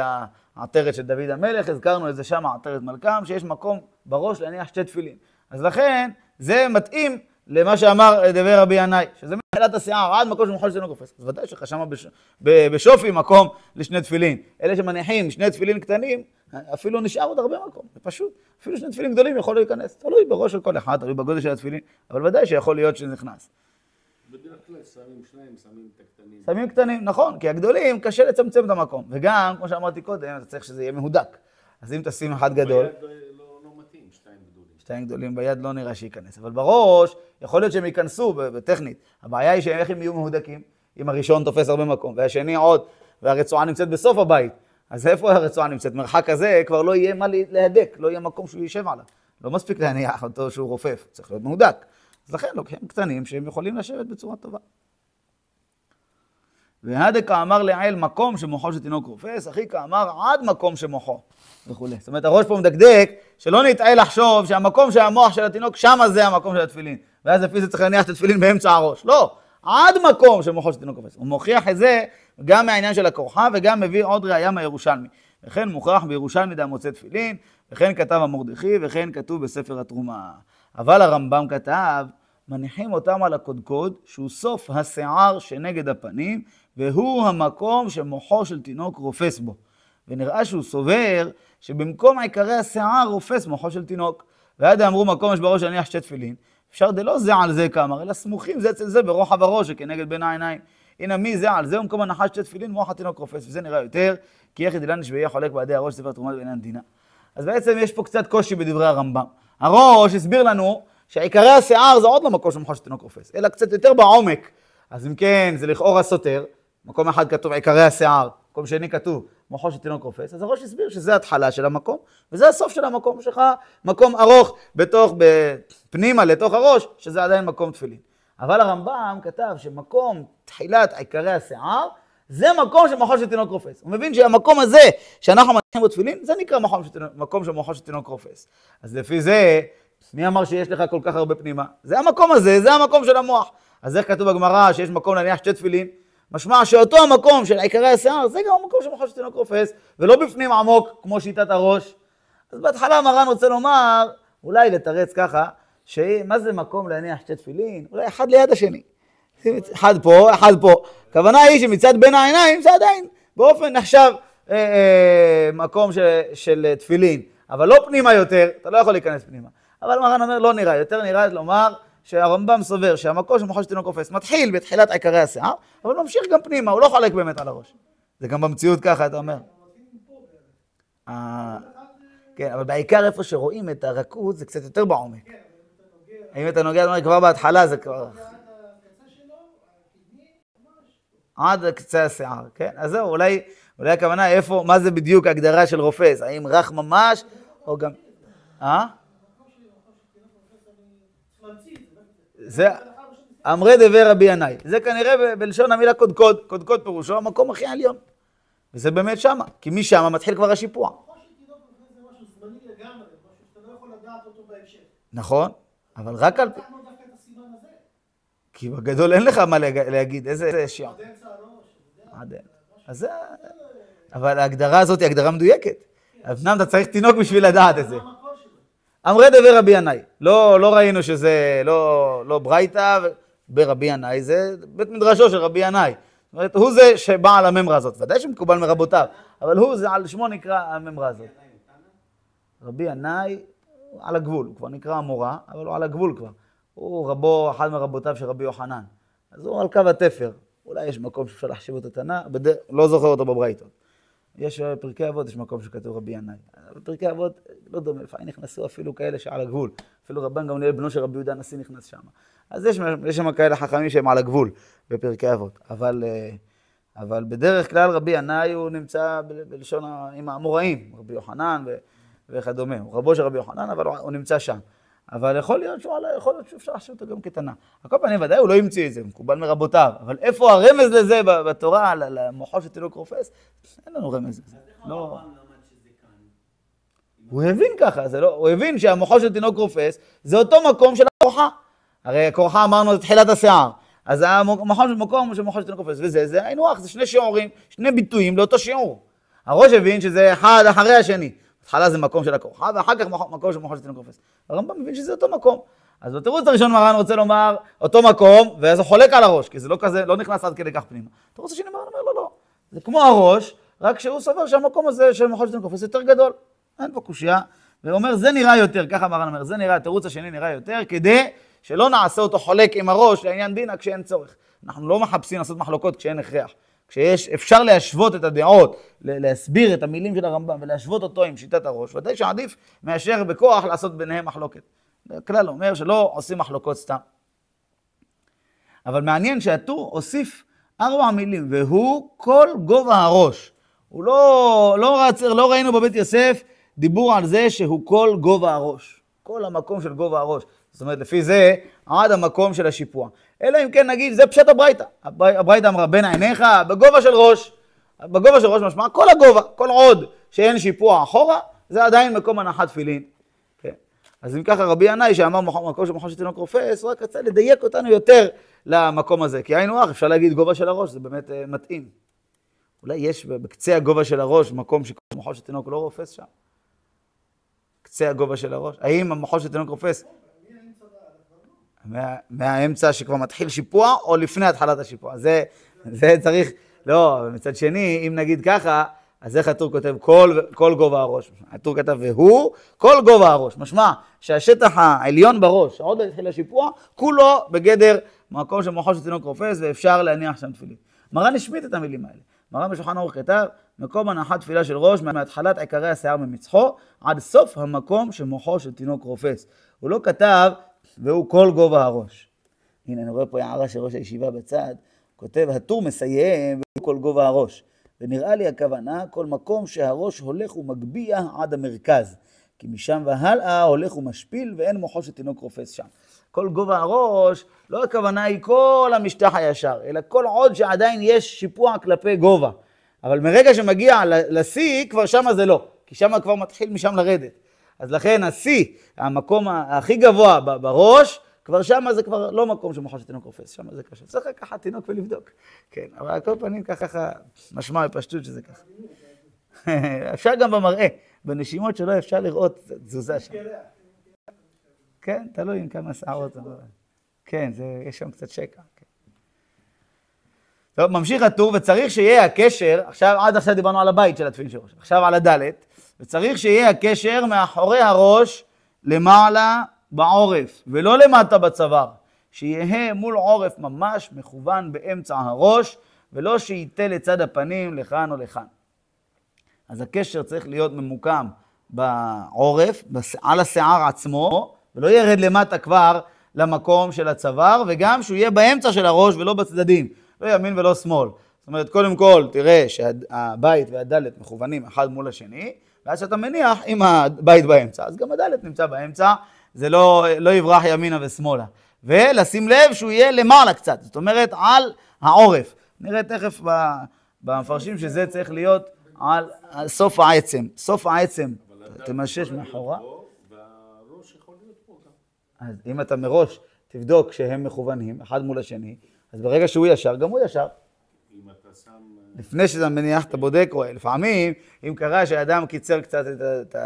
העטרת של דוד המלך, הזכרנו את זה שם, עטרת מלכם, שיש מקום בראש להניח שתי תפילין. אז לכן, זה מתאים למה שאמר דבר רבי ינאי, שזה מתחילת השיער עד מקום שמוחל שלנו קופץ. אז ודאי שחשמה בש... ב- בשופי מקום לשני תפילין. אלה שמניחים שני תפילין קטנים, אפילו נשאר עוד הרבה מקום, זה פשוט. אפילו שני תפילין גדולים יכול להיכנס, תלוי בראש של כל אחד, תלוי בגודל של התפילין, אבל ודאי שיכול להיות שזה נכנס. בדרך כלל שמים שניים, שמים את הקטנים. שמים קטנים, נכון, כי הגדולים קשה לצמצם את המקום. וגם, כמו שאמרתי קודם, אתה צריך שזה יהיה מהודק. אז אם תשים אחד גדול, ביד לא- לא- לא מתאים, שתיים גדולים. שתיים גדולים ביד לא נראה שייכנס. אבל בראש, יכול להיות שהם ייכנסו בטכנית. הבעיה היא שאיך הם יהיו מהודקים? אם הראשון תופס הרבה מקום, והשני עוד, והרצועה נמצאת בסוף הבית. אז איפה הרצועה נמצאת? מרחק כזה כבר לא יהיה מה לה- להדק, לא יהיה מקום שהוא יישב עליו. לא מספיק להניח אותו שהוא רופף, צריך להיות מהודק. אז לכן לוקחים קטנים שהם יכולים לשבת בצורה טובה. והדקה אמר לעיל מקום שמוחו של תינוק רופס, אחי כאמר עד מקום שמוחו וכולי. זאת אומרת, הראש פה מדקדק, שלא נטעה לחשוב שהמקום של המוח של התינוק, שמה זה המקום של התפילין. ואז לפי זה צריך להניח את התפילין באמצע הראש. לא, עד מקום שמוחו של תינוק רופס. הוא מוכיח את זה גם מהעניין של הכורחה וגם מביא עוד ראייה מהירושלמי. וכן מוכרח בירושלמי דהמוצא תפילין, וכן כתב המרדכי, וכן כתוב בספר התרומה. אבל הרמב"ם כתב, מניחים אותם על הקודקוד, שהוא סוף השיער שנגד הפנים, והוא המקום שמוחו של תינוק רופס בו. ונראה שהוא סובר שבמקום עיקרי השיער רופס מוחו של תינוק. ועד אמרו מקום יש בראש להניח שתי תפילין. אפשר דלא זה על זה כאמר, אלא סמוכים זה אצל זה ברוחב הראש שכנגד בין העיניים. הנה מי זה על זה במקום הנחת שתי תפילין מוח התינוק רופס, וזה נראה יותר, כי איך ידילן נשבעי החולק בעדי הראש ספר תרומת בעניין דינה. אז בעצם יש פה קצת קושי בדברי הרמב"ם. הראש הסביר לנו שעיקרי השיער זה עוד לא מקום שמחושת תינוק רופס, אלא קצת יותר בעומק. אז אם כן, זה לכאורה סותר, מקום אחד כתוב עיקרי השיער, מקום שני כתוב מחושת תינוק רופס, אז הראש הסביר שזה ההתחלה של המקום, וזה הסוף של המקום, יש לך מקום ארוך בתוך, פנימה לתוך הראש, שזה עדיין מקום תפילין. אבל הרמב"ם כתב שמקום תחילת עיקרי השיער, זה מקום של מחושת תינוק רופס. הוא מבין שהמקום הזה שאנחנו מניחים בו תפילין, זה נקרא מקום של, מקום של תינוק רופס. אז לפי זה, מי אמר שיש לך כל כך הרבה פנימה? זה המקום הזה, זה המקום של המוח. אז איך כתוב בגמרא שיש מקום להניח שתי תפילין? משמע שאותו המקום של עיקרי השיער, זה גם המקום של מחושת תינוק רופס, ולא בפנים עמוק כמו שיטת הראש. אז בהתחלה מרן רוצה לומר, אולי לתרץ ככה, שמה זה מקום להניח שתי תפילין? אולי אחד ליד השני. אחד פה, אחד פה. הכוונה היא שמצד בין העיניים זה עדיין באופן נחשב אה, אה, מקום של, של תפילין, אבל לא פנימה יותר, אתה לא יכול להיכנס פנימה. אבל מרן אומר, לא נראה, יותר נראה לומר שהרמב"ם סובר שהמקום של מחושת תינוק קופץ מתחיל בתחילת עיקרי השיער, אבל ממשיך גם פנימה, הוא לא חולק באמת על הראש. זה גם במציאות ככה, אתה אומר. אה, כן, אבל בעיקר איפה שרואים את הרכות זה קצת יותר בעומק. אם אתה נוגע, כבר בהתחלה זה כבר... עד קצה השיער, כן? אז זהו, אולי, אולי הכוונה איפה, מה זה בדיוק ההגדרה של רופס? האם רך ממש, או גם... אה? זה אמרי דבר רבי ינאי. זה כנראה בלשון המילה קודקוד, קודקוד פירושו המקום הכי עליון. וזה באמת שמה, כי משם מתחיל כבר השיפוע. נכון, אבל רק על... כי בגדול אין לך מה להגיד, איזה שיעור. עד אין. אז זה... אבל ההגדרה הזאת היא הגדרה מדויקת. אז אמנם אתה צריך תינוק בשביל לדעת את זה. אמרי דבר רבי ינאי. לא, לא ראינו שזה לא, לא ברייתא, ברבי ינאי זה בית מדרשו של רבי ינאי. זאת אומרת, הוא זה שבא על הממרה הזאת. ודאי שמקובל מרבותיו, אבל הוא, זה על שמו נקרא הממרה הזאת. רבי ינאי, על הגבול, הוא כבר נקרא המורה, אבל הוא על הגבול כבר. הוא רבו, אחד מרבותיו של רבי יוחנן. אז הוא על קו התפר. אולי יש מקום שאפשר להחשיב אותו תנא, בד... לא זוכר אותו בברייתות. יש בפרקי אבות, יש מקום שכתוב רבי ינאי. בפרקי אבות, לא דומה, לפעמים נכנסו אפילו כאלה שעל הגבול. אפילו רבן גמליאל בנו של רבי יהודה הנשיא נכנס שם. אז יש, יש שם כאלה חכמים שהם על הגבול בפרקי אבות. אבל, אבל בדרך כלל רבי ינאי הוא נמצא בלשון, עם האמוראים, רבי יוחנן וכדומה. הוא רבו של רבי יוחנן, אבל הוא נמצא שם. אבל יכול להיות שהוא, יכול להיות שאפשר לחשוב אותו גם כתנא. על כל פנים, ודאי הוא לא המציא את זה, מקובל מרבותיו. אבל איפה הרמז לזה בתורה, למוחו של תינוק רופס? אין לנו רמז לזה. לא... הוא הבין ככה, זה לא... הוא הבין שהמוחו של תינוק רופס זה אותו מקום של הכורחה. הרי הכורחה אמרנו זה תחילת השיער. אז המוחו של מקום של מוחו של תינוק רופס, וזה, זה היינו הך, זה שני שיעורים, שני ביטויים לאותו שיעור. הראש הבין שזה אחד אחרי השני. בהתחלה זה מקום של הכורחה, ואחר כך מקום מוחו של תינוק רופס. הרמב"ם מבין שזה אותו מקום. אז בתירוץ הראשון מרן רוצה לומר אותו מקום, ואז הוא חולק על הראש, כי זה לא כזה, לא נכנס עד כדי כך פנימה. התירוץ השני מרן אומר לא, לא. זה כמו הראש, רק שהוא סובר שהמקום הזה של מוחו של תינוק רופס יותר גדול. אין פה קושייה. והוא אומר, זה נראה יותר, ככה מרן אומר, זה נראה, התירוץ השני נראה יותר, כדי שלא נעשה אותו חולק עם הראש לעניין דינא כשאין צורך. אנחנו לא מחפשים לעשות מחלוקות כשאין הכרח. כשיש, אפשר להשוות את הדעות, להסביר את המילים של הרמב"ם ולהשוות אותו עם שיטת הראש, ודאי שעדיף מאשר בכוח לעשות ביניהם מחלוקת. הכלל אומר שלא עושים מחלוקות סתם. אבל מעניין שהטור הוסיף ארבע מילים, והוא כל גובה הראש. הוא לא, לא, רצ, לא ראינו בבית יוסף דיבור על זה שהוא כל גובה הראש. כל המקום של גובה הראש. זאת אומרת, לפי זה, עד המקום של השיפוע. אלא אם כן נגיד, זה פשט הברייתא. הברייתא אמרה בין עיניך, בגובה של ראש. בגובה של ראש משמע כל הגובה, כל עוד שאין שיפוע אחורה, זה עדיין מקום הנחת תפילין. כן. אז אם ככה רבי ינאי שאמר מקום של מחון של תינוק רופס, רק רצה לדייק אותנו יותר למקום הזה. כי היינו הך, אפשר להגיד גובה של הראש, זה באמת uh, מתאים. אולי יש בקצה הגובה של הראש מקום שמחון של תינוק לא רופס שם? קצה הגובה של הראש? האם המחון של תינוק רופס? מה, מהאמצע שכבר מתחיל שיפוע, או לפני התחלת השיפוע. זה, זה צריך, לא, מצד שני, אם נגיד ככה, אז איך הטור כותב כל, כל גובה הראש? הטור כתב והוא כל גובה הראש. משמע שהשטח העליון בראש, עוד לא התחיל השיפוע, כולו בגדר מקום של מוחו של תינוק רופס, ואפשר להניח שם תפילין. מרן השמיט את המילים האלה. מרן בשולחן ערוך כתב, מקום הנחת תפילה של ראש מהתחלת עיקרי השיער ממצחו עד סוף המקום שמוחו של תינוק רופס. הוא לא כתב, והוא כל גובה הראש. הנה, אני רואה פה הערה של ראש הישיבה בצד, כותב, הטור מסיים, והוא כל גובה הראש. ונראה לי הכוונה, כל מקום שהראש הולך ומגביה עד המרכז. כי משם והלאה הולך ומשפיל ואין מוחו של תינוק רופס שם. כל גובה הראש, לא הכוונה היא כל המשטח הישר, אלא כל עוד שעדיין יש שיפוע כלפי גובה. אבל מרגע שמגיע לשיא, כבר שמה זה לא, כי שמה כבר מתחיל משם לרדת. אז לכן השיא, המקום הכי גבוה בראש, כבר שמה זה כבר לא מקום שמוחו של תינוק רופס, שמה זה קשה. צריך לקחת תינוק ולבדוק. כן, אבל על כל פנים ככה משמע בפשטות שזה ככה. אפשר גם במראה, בנשימות שלו אפשר לראות תזוזה שם. כן, תלוי עם כמה שערות. כן, זה, יש שם קצת שקע. כן. טוב, ממשיך הטור, וצריך שיהיה הקשר, עכשיו, עד עכשיו דיברנו על הבית של התפילין של ראש, עכשיו על הדלת, וצריך שיהיה הקשר מאחורי הראש למעלה בעורף, ולא למטה בצוואר, שיהיה מול עורף ממש מכוון באמצע הראש, ולא שייטה לצד הפנים לכאן או לכאן. אז הקשר צריך להיות ממוקם בעורף, על השיער עצמו, ולא ירד למטה כבר למקום של הצוואר, וגם שהוא יהיה באמצע של הראש ולא בצדדים, לא ימין ולא שמאל. זאת אומרת, קודם כל תראה שהבית והדלת מכוונים אחד מול השני, ואז שאתה מניח עם הבית באמצע. אז גם הדלת נמצא באמצע, זה לא, לא יברח ימינה ושמאלה. ולשים לב שהוא יהיה למעלה קצת, זאת אומרת על העורף. נראה תכף במפרשים שזה צריך להיות על סוף העצם. סוף העצם, תמשש מאחורה. אז אם אתה מראש תבדוק שהם מכוונים, אחד מול השני, אז ברגע שהוא ישר, גם הוא ישר. אם אתה שם... לפני שאתה מניח, אתה בודק, או לפעמים, אם קרה שאדם קיצר קצת את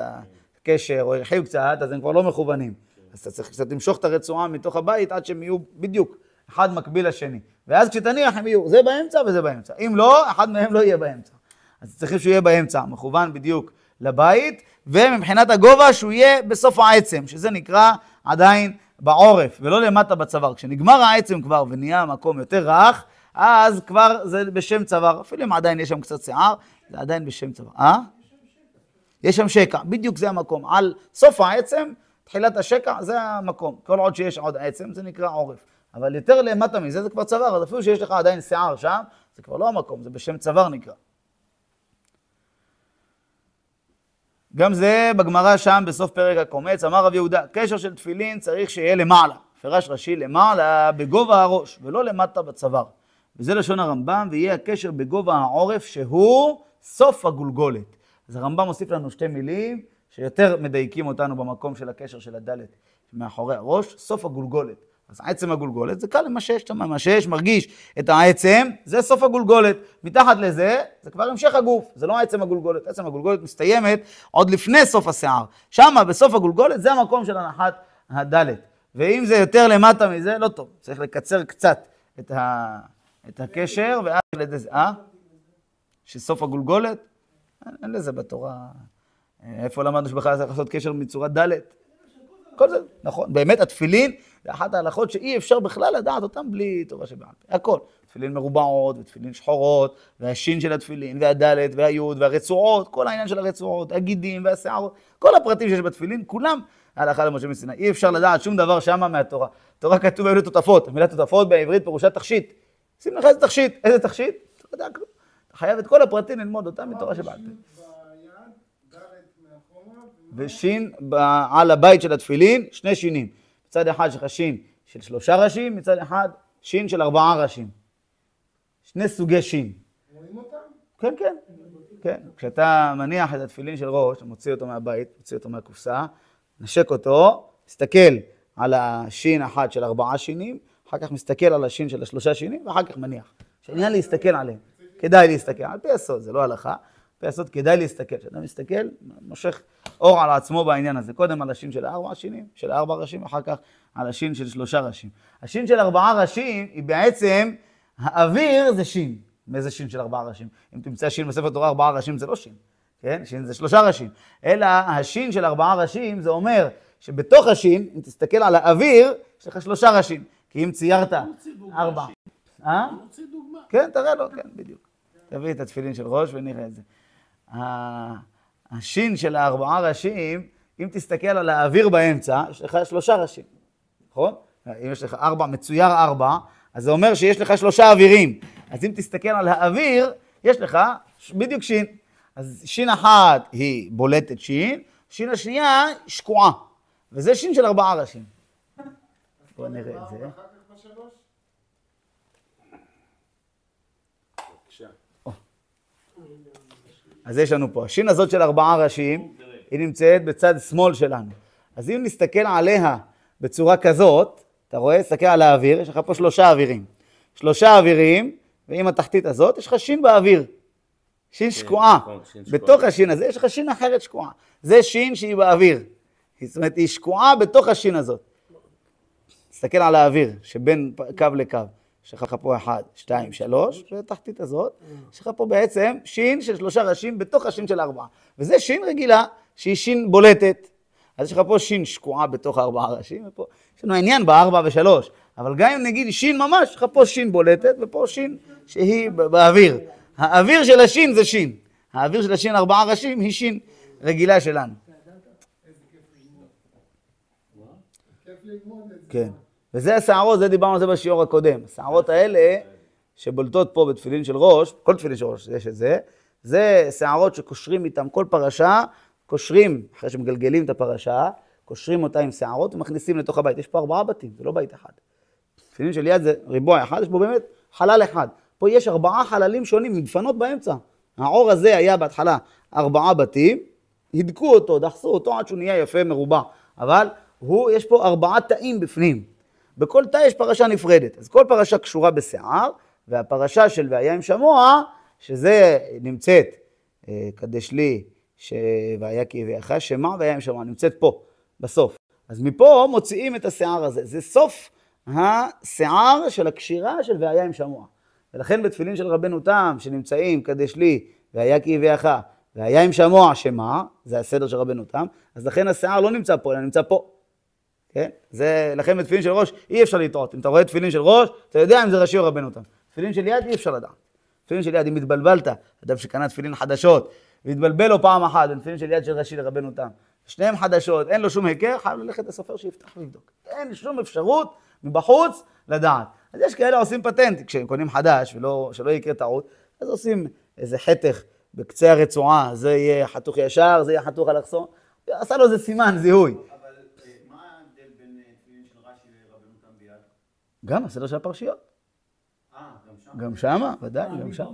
הקשר, או הרחיב קצת, אז הם כבר לא מכוונים. אז אתה צריך קצת למשוך את הרצועה מתוך הבית עד שהם יהיו בדיוק, אחד מקביל לשני. ואז כשתניח הם יהיו, זה באמצע וזה באמצע. אם לא, אחד מהם לא יהיה באמצע. אז צריכים שהוא יהיה באמצע, מכוון בדיוק לבית, ומבחינת הגובה שהוא יהיה בסוף העצם, שזה נקרא עדיין בעורף, ולא למטה בצוואר. כשנגמר העצם כבר ונהיה מקום יותר רך, אז כבר זה בשם צוואר. אפילו אם עדיין יש שם קצת שיער, זה עדיין בשם צוואר. אה? יש שם שקע, בדיוק זה המקום. על סוף העצם, תחילת השקע, זה המקום. כל עוד שיש עוד עצם, זה נקרא עורף. אבל יותר למטה מזה, זה כבר צוואר. אז אפילו שיש לך עדיין שיער שם, זה כבר לא המקום, זה בשם צוואר נקרא. גם זה בגמרא שם בסוף פרק הקומץ, אמר רב יהודה, קשר של תפילין צריך שיהיה למעלה, פרש ראשי למעלה בגובה הראש, ולא למטה בצוואר. וזה לשון הרמב"ם, ויהיה הקשר בגובה העורף שהוא סוף הגולגולת. אז הרמב"ם מוסיף לנו שתי מילים שיותר מדייקים אותנו במקום של הקשר של הדלת מאחורי הראש, סוף הגולגולת. אז עצם הגולגולת זה קל למשש, אתה ממשש, מרגיש את העצם, זה סוף הגולגולת. מתחת לזה, זה כבר המשך הגוף, זה לא עצם הגולגולת. עצם הגולגולת מסתיימת עוד לפני סוף השיער. שמה, בסוף הגולגולת, זה המקום של הנחת הדלת. ואם זה יותר למטה מזה, לא טוב. צריך לקצר קצת את, ה... את הקשר, ואז לזה, אה? שסוף הגולגולת? אין לזה בתורה. איפה למדנו שבכלל צריך לעשות קשר מצורת ד'? כל זה, נכון. באמת, התפילין זה אחת ההלכות שאי אפשר בכלל לדעת אותן בלי תורה שבעל פה. הכל. תפילין מרובעות, ותפילין שחורות, והשין של התפילין, והדלת, והיוד, והרצועות, כל העניין של הרצועות, הגידים והשערות, כל הפרטים שיש בתפילין, כולם הלכה למשה מסיני. אי אפשר לדעת שום דבר שמה מהתורה. תורה כתוב היו תותפות, המילה תותפות בעברית פירושה תכשיט. שים לך איזה תכשיט, איזה תכשיט? אתה יודע כלום. אתה חייב את כל הפרטים ללמוד אותם מתורה שבעל פה. ושין על הבית של התפילין, שני שינים. מצד אחד יש לך שין של שלושה ראשים, מצד אחד שין של ארבעה ראשים. שני סוגי שין. רואים אותם? כן, כן. כן. כשאתה מניח את התפילין של ראש, מוציא אותו מהבית, מוציא אותו מהקופסה, נשק אותו, מסתכל על השין אחת של ארבעה שינים, אחר כך מסתכל על השין של השלושה שינים, ואחר כך מניח. שעניין להסתכל עליהם. כדאי להסתכל, על פי הסוד, זה לא הלכה. פי הסוד כדאי להסתכל. כשאדם מסתכל, מושך אור על עצמו בעניין הזה. קודם על השין של ארבע שינים, של ארבע ראשים, אחר כך על השין של שלושה ראשים. השין של ארבעה ראשים היא בעצם, האוויר זה שין. מאיזה שין של ארבעה ראשים? אם תמצא שין בספר תורה ארבעה ראשים זה לא שין, כן? שין זה שלושה ראשים. אלא השין של ארבעה ראשים זה אומר שבתוך השין, אם תסתכל על האוויר, יש לך שלושה ראשים. כי אם ציירת ארבע. אה? רוצה דוגמה. כן, תראה לו, כן, בדיוק. תביא את התפילין של ראש ונראה את זה. השין של הארבעה ראשים, אם תסתכל על האוויר באמצע, יש לך שלושה ראשים, נכון? אם יש לך ארבע, מצויר ארבע, אז זה אומר שיש לך שלושה אווירים. אז אם תסתכל על האוויר, יש לך בדיוק שין. אז שין אחת היא בולטת שין, שין השנייה שקועה. וזה שין של ארבעה ראשים. בואו נראה את זה. אז יש לנו פה, השין הזאת של ארבעה ראשים, היא נמצאת בצד שמאל שלנו. אז אם נסתכל עליה בצורה כזאת, אתה רואה, תסתכל על האוויר, יש לך פה שלושה אווירים. שלושה אווירים, ועם התחתית הזאת יש לך שין באוויר. שין שקועה. נכון, שין שקועה. בתוך השין הזה יש לך שין אחרת שקועה. זה שין שהיא באוויר. זאת אומרת, היא שקועה בתוך השין הזאת. תסתכל על האוויר שבין קו לקו. יש לך פה אחד, שתיים, שלוש, ותחתית הזאת, יש לך פה בעצם שין של שלושה ראשים בתוך השין של ארבעה. וזה שין רגילה, שהיא שין בולטת. אז יש לך פה שין שקועה בתוך הארבעה ראשים, ופה יש לנו עניין בארבע ושלוש. אבל גם אם נגיד שין ממש, יש לך פה שין בולטת, ופה שין שהיא באוויר. האוויר של השין זה שין. האוויר של השין ארבעה ראשים היא שין רגילה שלנו. ללמוד את זה. כן. וזה השערות, זה דיברנו על זה בשיעור הקודם. השערות האלה, שבולטות פה בתפילין של ראש, כל תפילין של ראש יש את זה, זה שערות שקושרים איתם כל פרשה, קושרים, אחרי שמגלגלים את הפרשה, קושרים אותה עם שערות ומכניסים לתוך הבית. יש פה ארבעה בתים, זה לא בית אחד. תפילין של יד זה ריבוע אחד, יש בו באמת חלל אחד. פה יש ארבעה חללים שונים, מדפנות באמצע. העור הזה היה בהתחלה ארבעה בתים, הידקו אותו, דחסו אותו עד שהוא נהיה יפה מרובע. אבל הוא, יש פה ארבעה תאים בפנים. בכל תא יש פרשה נפרדת. אז כל פרשה קשורה בשיער, והפרשה של והיה עם שמוע, שזה נמצאת, אה, קדש לי. והיה כי הביאך, שמע והיה עם שמוע, נמצאת פה, בסוף. אז מפה מוציאים את השיער הזה. זה סוף השיער של הקשירה של והיה עם שמוע. ולכן בתפילין של רבנו תם, שנמצאים קדש לי, והיה כי הביאך, והיה עם שמוע שמע, זה הסדר של רבנו תם, אז לכן השיער לא נמצא פה, אלא נמצא פה. כן? זה, לכן בתפילין של ראש אי אפשר לטעות. אם אתה רואה תפילין של ראש, אתה יודע אם זה ראשי או רבנו תם. תפילין של יד אי אפשר לדעת. תפילין של יד, אם התבלבלת, אדם שקנה תפילין חדשות, והתבלבל לו פעם אחת בין תפילין של יד של ראשי לרבנו תם. שניהם חדשות, אין לו שום היכר, חייב ללכת לסופר שיפתח ויבדוק. אין שום אפשרות מבחוץ לדעת. אז יש כאלה עושים פטנט, כשהם קונים חדש, ולא, שלא יקרה טעות, אז עושים איזה חתך בקצה הרצועה, זה יהיה חתוך ישר, זה יהיה חתוך אלכסון, עשה לו איזה סימן, זיהוי. אבל אה, מה ההבדל בין אה, תפילין של רש"י לרבנו תם ביד? גם הסדר של הפרשיות. אה, גם שם? גם שמה, ודאי, גם שמה.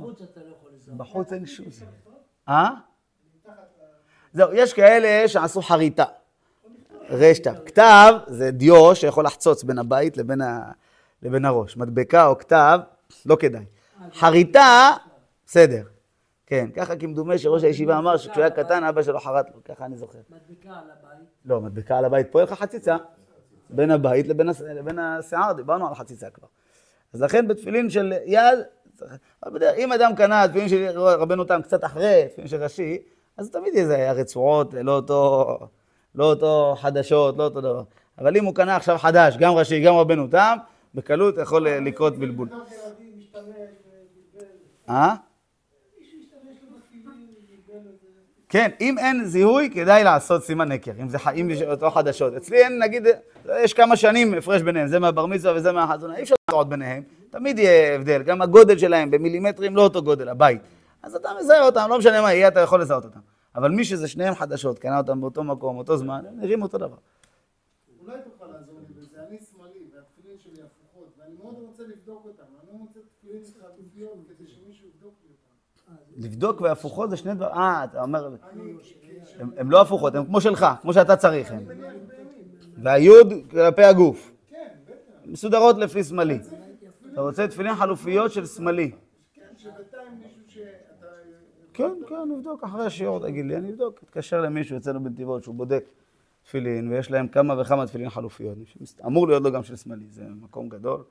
בחוץ לא אין שום זה. אה? זהו, יש כאלה שעשו חריטה. רשת. כתב זה דיו שיכול לחצוץ בין הבית לבין, ה... לבין הראש. מדבקה או כתב, לא כדאי. חריטה, בסדר. כן, ככה כמדומה שראש הישיבה אמר שכשהוא היה קטן אבא שלו חרט לו, ככה אני זוכר. מדבקה על הבית. לא, מדבקה על הבית, פה יהיה לך חציצה. בין הבית לבין, הס... לבין השיער, דיברנו על חציצה כבר. אז לכן בתפילין של יד, אם אדם קנה תפילין של רבנו תם קצת אחרי תפילין של ראשי, אז תמיד יהיה זה הרצועות, לא אותו, לא אותו חדשות, לא אותו דבר. אבל אם הוא קנה עכשיו חדש, גם ראשי, גם רבנו תם, בקלות יכול לקרות בלבול. אה? מישהו השתמש לו בתפילין ובלבל את זה. כן, אם אין זיהוי, כדאי לעשות סימן נקר, אם זה ח- אם יש אותו חדשות. אצלי אין, נגיד, יש כמה שנים הפרש ביניהם, זה מהבר מצווה וזה מהחזונה, אי אפשר לראות ביניהם, תמיד יהיה הבדל, גם הגודל שלהם במילימטרים לא אותו גודל, הבית. אז אתה מזהה אותם, לא משנה מה יהיה, אתה יכול לזהות אותם. אבל מי שזה שניהם חדשות, קנה אותם באותו מקום, אותו זמן, הם נראים אותו דבר. אולי תוכל לעזור לי בזה, אני שמאלי והתפילין שלי הפוכות ואני מאוד רוצה לבדוק אותם, אני לא מוצא תפילין שמישהו יבדוק לי אותם. לבדוק והפוכות זה שני דברים, אה, אתה אומר, הם- לא הפוכות, הם כמו שלך, כמו שאתה צריך בימין. והיוד כלפי הגוף. מסודרות לפי שמאלי. אתה רוצה תפילין חלופיות של שמאלי. כן, כן, נבדוק אחרי השיעור, תגיד לי, אני אבדוק. אתקשר למישהו אצלנו בנתיבות שהוא בודק תפילין, ויש להם כמה וכמה תפילין חלופיות. אמור להיות לו גם של שמאלי, זה מקום גדול,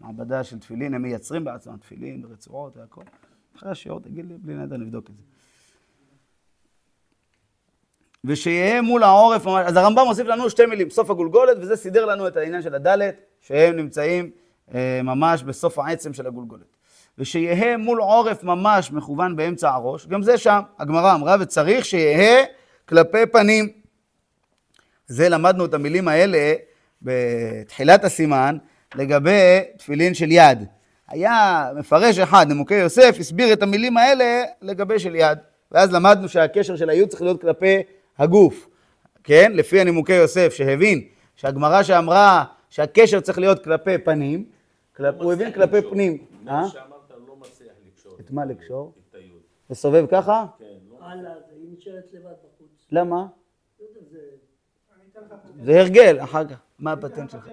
מעבדה של תפילין, הם מייצרים בעצמם תפילין, רצועות והכל. אחרי השיעור, תגיד לי, בלי נדר נבדוק את זה. ושיהיה מול העורף, אז הרמב"ם מוסיף לנו שתי מילים, סוף הגולגולת, וזה סידר לנו את העניין של הדלת, שהם נמצאים אה, ממש בסוף העצם של הגולגולת. ושיהא מול עורף ממש מכוון באמצע הראש, גם זה שם, הגמרא אמרה, וצריך שיהא כלפי פנים. זה למדנו את המילים האלה בתחילת הסימן לגבי תפילין של יד. היה מפרש אחד, נמוקי יוסף, הסביר את המילים האלה לגבי של יד. ואז למדנו שהקשר של היוד צריך להיות כלפי הגוף. כן? לפי הנימוקי יוסף, שהבין שהגמרא שאמרה שהקשר צריך להיות כלפי פנים, כלפ... הוא הבין כלפי פנים. אה? מה שאמרת לא מצליח לקשור. את מה לקשור? את היוד. לסובב ככה? כן, לא. הלאה, זה היא נשארת לבד בחוץ. למה? לא. זה הרגל, אחר כך. מה הפטנט שלך?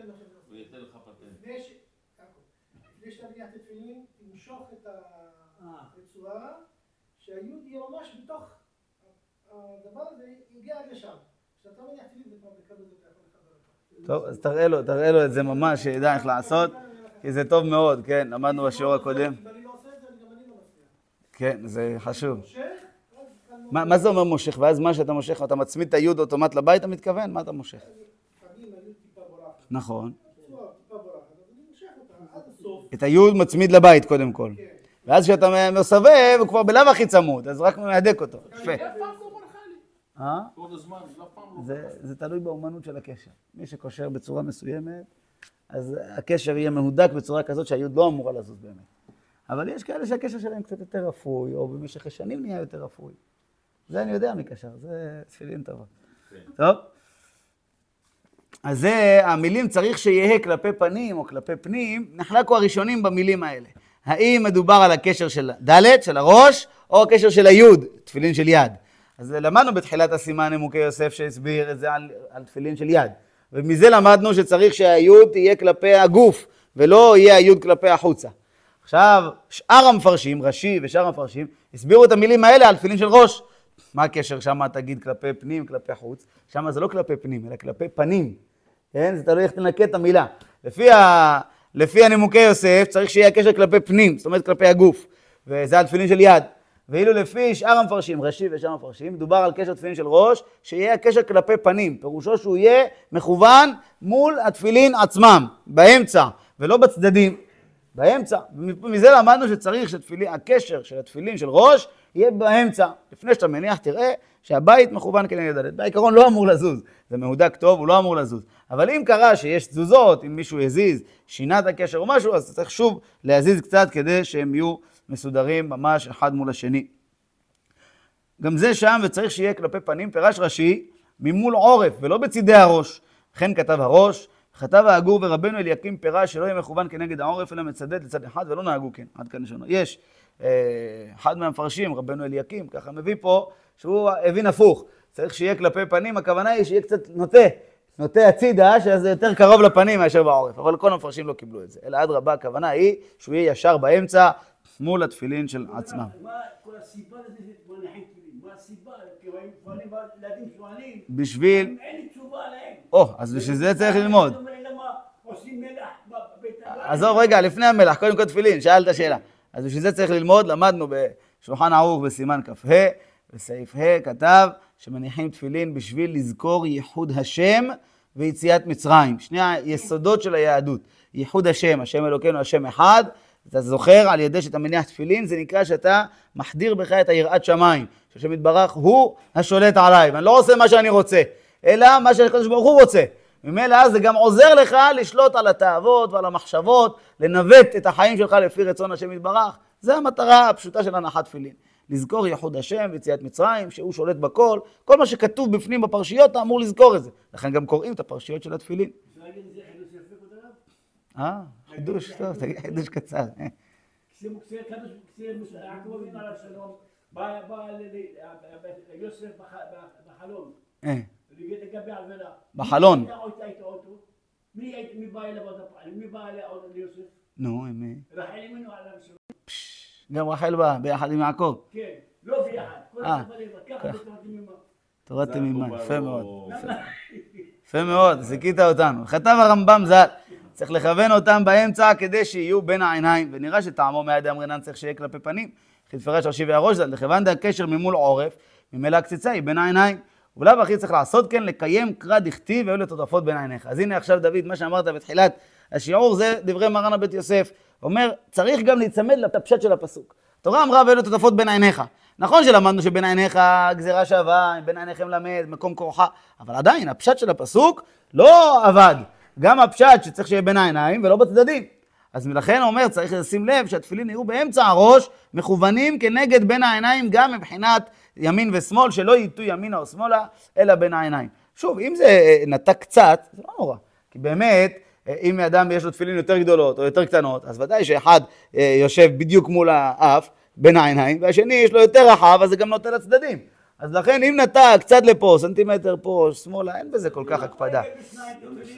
הוא ייתן לך פטנט. לפני ש- לפני שאתה מניח את התפילין, תמשוך את אה. הרצועה, שהיוד יהיה ממש בתוך הדבר הזה, יגיע עד לשם. כשאתה מניח תפילין זה כבר בקלות אתה יכול לחבר אותו. טוב, אז תראה לו, תראה לו את זה ממש, שידע איך לעשות, כי זה טוב מאוד, כן, למדנו בשיעור הקודם. לא אני לא מצליח. כן, זה חשוב. מה, מה זה אומר מושך? ואז מה שאתה מושך, אתה מצמיד את היוד אוטומט לבית, אתה מתכוון? מה אתה מושך? נכון. את היוד מצמיד לבית קודם כל. ואז כשאתה מסובב, הוא כבר בלאו הכי צמוד, אז רק מהדק אותו. יפה. אה? כל הזמן, לא לא. זה, זה תלוי באומנות של הקשר. מי שקושר בצורה מסוימת, אז הקשר יהיה מהודק בצורה כזאת שהיוד לא אמורה לזוז באמת. אבל יש כאלה שהקשר שלהם קצת יותר רפוי, או במשך השנים נהיה יותר רפוי. זה אני יודע מקשר, זה תפילין טובות. טוב? אז זה, המילים צריך שיהא כלפי פנים או כלפי פנים, נחלקו הראשונים במילים האלה. האם מדובר על הקשר של ד', של הראש, או הקשר של היוד, תפילין של יד. אז למדנו בתחילת הסימן נימוקי יוסף שהסביר את זה על, על תפילין של יד. ומזה למדנו שצריך שהיוד תהיה כלפי הגוף, ולא יהיה היוד כלפי החוצה. עכשיו, שאר המפרשים, רש"י ושאר המפרשים, הסבירו את המילים האלה על תפילין של ראש. מה הקשר שם תגיד כלפי פנים, כלפי חוץ? שם זה לא כלפי פנים, אלא כלפי פנים. כן? זה תלוי איך תנקה את המילה. לפי. לפי הנימוקי יוסף צריך שיהיה הקשר כלפי פנים, זאת אומרת כלפי הגוף. וזה על תפילין של יד. ואילו לפי שאר המפרשים, רש"י ושאר המפרשים, מדובר על קשר תפילין של ראש, שיהיה הקשר כלפי פנים. פירושו שהוא יהיה מכוון מול התפילין עצמם, באמצע, ולא בצדדים. באמצע. ומזה למדנו שצריך שהקשר של התפילין של ראש יהיה באמצע. לפני שאתה מניח, תראה שהבית מכוון כנגד הדלת. בעיקרון לא אמור לזוז. זה מהודק טוב, הוא לא אמור לזוז. אבל אם קרה שיש תזוזות, אם מישהו הזיז, שינה את הקשר או משהו, אז צריך שוב להזיז קצת כדי שהם יהיו מסודרים ממש אחד מול השני. גם זה שם, וצריך שיהיה כלפי פנים, פירש רש"י, ממול עורף, ולא בצידי הראש. וכן כתב הראש, כתב העגור ורבנו אליקים פירש שלא יהיה מכוון כנגד העורף, אלא מצדד לצד אחד, ולא נהגו כן. עד כאן לשונו. יש אה, אחד מהמפרשים, רבנו אליקים, ככה מביא פה, שהוא הבין הפוך. צריך שיהיה כלפי פנים, הכוונה היא שיהיה קצת נוטה, נוטה הצידה, שזה יותר קרוב לפנים מאשר בעורף. אבל כל המפרשים לא קיבלו את זה. אלא אדרבה, הכוונה היא שהוא יהיה ישר באמצע, מול התפילין של עצמם. מה כל הסיבה לזה שמניחים תפילין? מה הסיבה? כי הם שואלים, ילדים שואלים, בשביל... אין תשובה להם. או, אז בשביל זה צריך ללמוד. עזוב רגע, לפני המלח, קודם כל תפילין, שאלת שאלה. אז בשביל זה צריך ללמוד, למדנו בשולחן ערוך בסימן כ"ה, בסעיף ה' כתב שמניחים תפילין בשביל לזכור ייחוד השם ויציאת מצרים. שני היסודות של היהדות. ייחוד השם, השם אלוקינו, השם אחד. אתה זוכר על ידי שאתה מניח תפילין, זה נקרא שאתה מחדיר בך את היראת שמיים. שהשם יתברך הוא השולט עליי, ואני לא עושה מה שאני רוצה, אלא מה שהקדוש ברוך הוא רוצה. ממילא זה גם עוזר לך לשלוט על התאוות ועל המחשבות, לנווט את החיים שלך לפי רצון השם יתברך. זה המטרה הפשוטה של הנחת תפילין. לזכור ייחוד השם ויציאת מצרים, שהוא שולט בכל. כל מה שכתוב בפנים בפרשיות, אתה אמור לזכור את זה. לכן גם קוראים את הפרשיות של התפילין. אה, חידוש, טוב, תגיד חידוש קצר. בא בחלום, אה, לגבי עבירה. בחלון. מי בא אליו עוד הפעם? מי בא אליו ליוסף? נו, מי? רחל אמינו עליו. גם רחל באה ביחד עם יעקב. כן, לא ביחד. כל אחד בתורת ימימה. תורת תמימה, יפה מאוד. יפה מאוד, זיכית אותנו. כתב הרמב"ם ז"ל, צריך לכוון אותם באמצע כדי שיהיו בין העיניים, ונראה שטעמו מיד אמרינן צריך שיהיה כלפי פנים. כי תפרש רש"י והראש ז"ל, לכוון הקשר ממול עורף, ממילא הקציצה היא בין העיניים. ובלאו הכי צריך לעשות כן, לקיים קרא דכתיב והיו לטוטפות בין עיניך. אז הנה עכשיו דוד, מה שאמרת בתחילת השיעור זה דברי מרן הבית יוסף. אומר, צריך גם להיצמד לפשט של הפסוק. התורה אמרה ואלו תותפות בין עיניך. נכון שלמדנו שבין עיניך גזירה שווה, בין עיניכם למד, מקום כורחה, אבל עדיין הפשט של הפסוק לא עבד. גם הפשט שצריך שיהיה בין העיניים ולא בצדדים. אז לכן הוא אומר, צריך לשים לב שהתפילין יהיו באמצע הראש, מכוונים כנגד בין העיניים גם מבחינת ימין ושמאל, שלא ייטו ימינה או שמאלה, אלא בין העיניים. שוב, אם זה אה, נתק קצת, זה לא נורא. כי באמת, אם אדם יש לו תפילין יותר גדולות או יותר קטנות, אז ודאי שאחד אה, יושב בדיוק מול האף, בין העיניים, והשני יש לו יותר רחב, אז זה גם נוטה לצדדים. אז לכן אם נטע קצת לפה, סנטימטר פה, שמאלה, אין בזה כל כך הקפדה.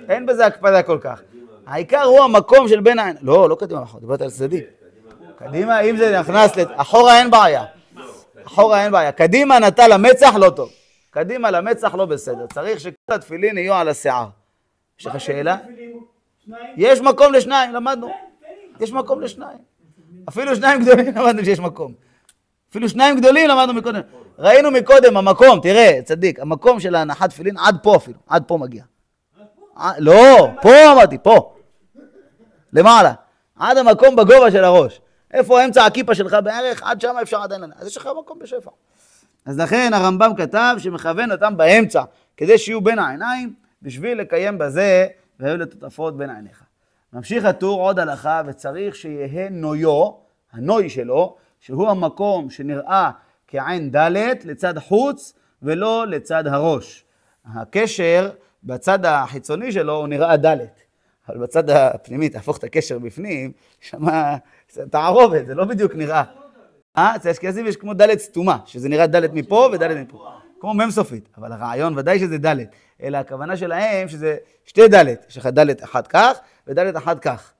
אין בזה הקפדה כל כך. העיקר הוא המקום של בין העיניים. לא, לא קדימה אחורה, דיברת על צדדים. קדימה, אם זה נכנס, אחורה אין בעיה. אחורה אין בעיה. קדימה נטע למצח, לא טוב. קדימה למצח, לא בסדר. צריך שכל התפילין יהיו על השיער. יש לך שאלה? יש מקום לשניים, למדנו. יש מקום לשניים. אפילו שניים גדולים למדנו שיש מקום. אפילו שניים גדולים למדנו מקודם. ראינו מקודם, המקום, תראה, צדיק, המקום של ההנחת תפילין עד פה אפילו, עד פה מגיע. לא, פה אמרתי, פה. למעלה. עד המקום בגובה של הראש. איפה אמצע הכיפה שלך בערך, עד שם אפשר עדיין לנהל. אז יש לך מקום בשפע. אז לכן הרמב"ם כתב שמכוון אותם באמצע, כדי שיהיו בין העיניים, בשביל לקיים בזה, והיו לטוטפות בין עיניך. ממשיך הטור עוד הלכה, וצריך שיהא נויו, הנוי שלו, שהוא המקום שנראה כעין ד' לצד חוץ, ולא לצד הראש. הקשר בצד החיצוני שלו הוא נראה ד', אבל בצד הפנימי, תהפוך את הקשר בפנים, שמה תערובת, זה לא בדיוק נראה. אה? אצל אשכנזים יש כמו ד' סתומה, שזה נראה ד' מפה וד' מפה. כמו מ' סופית, אבל הרעיון ודאי שזה ד', אלא הכוונה שלהם שזה שתי ד', יש לך ד' אחת כך וד' אחת כך.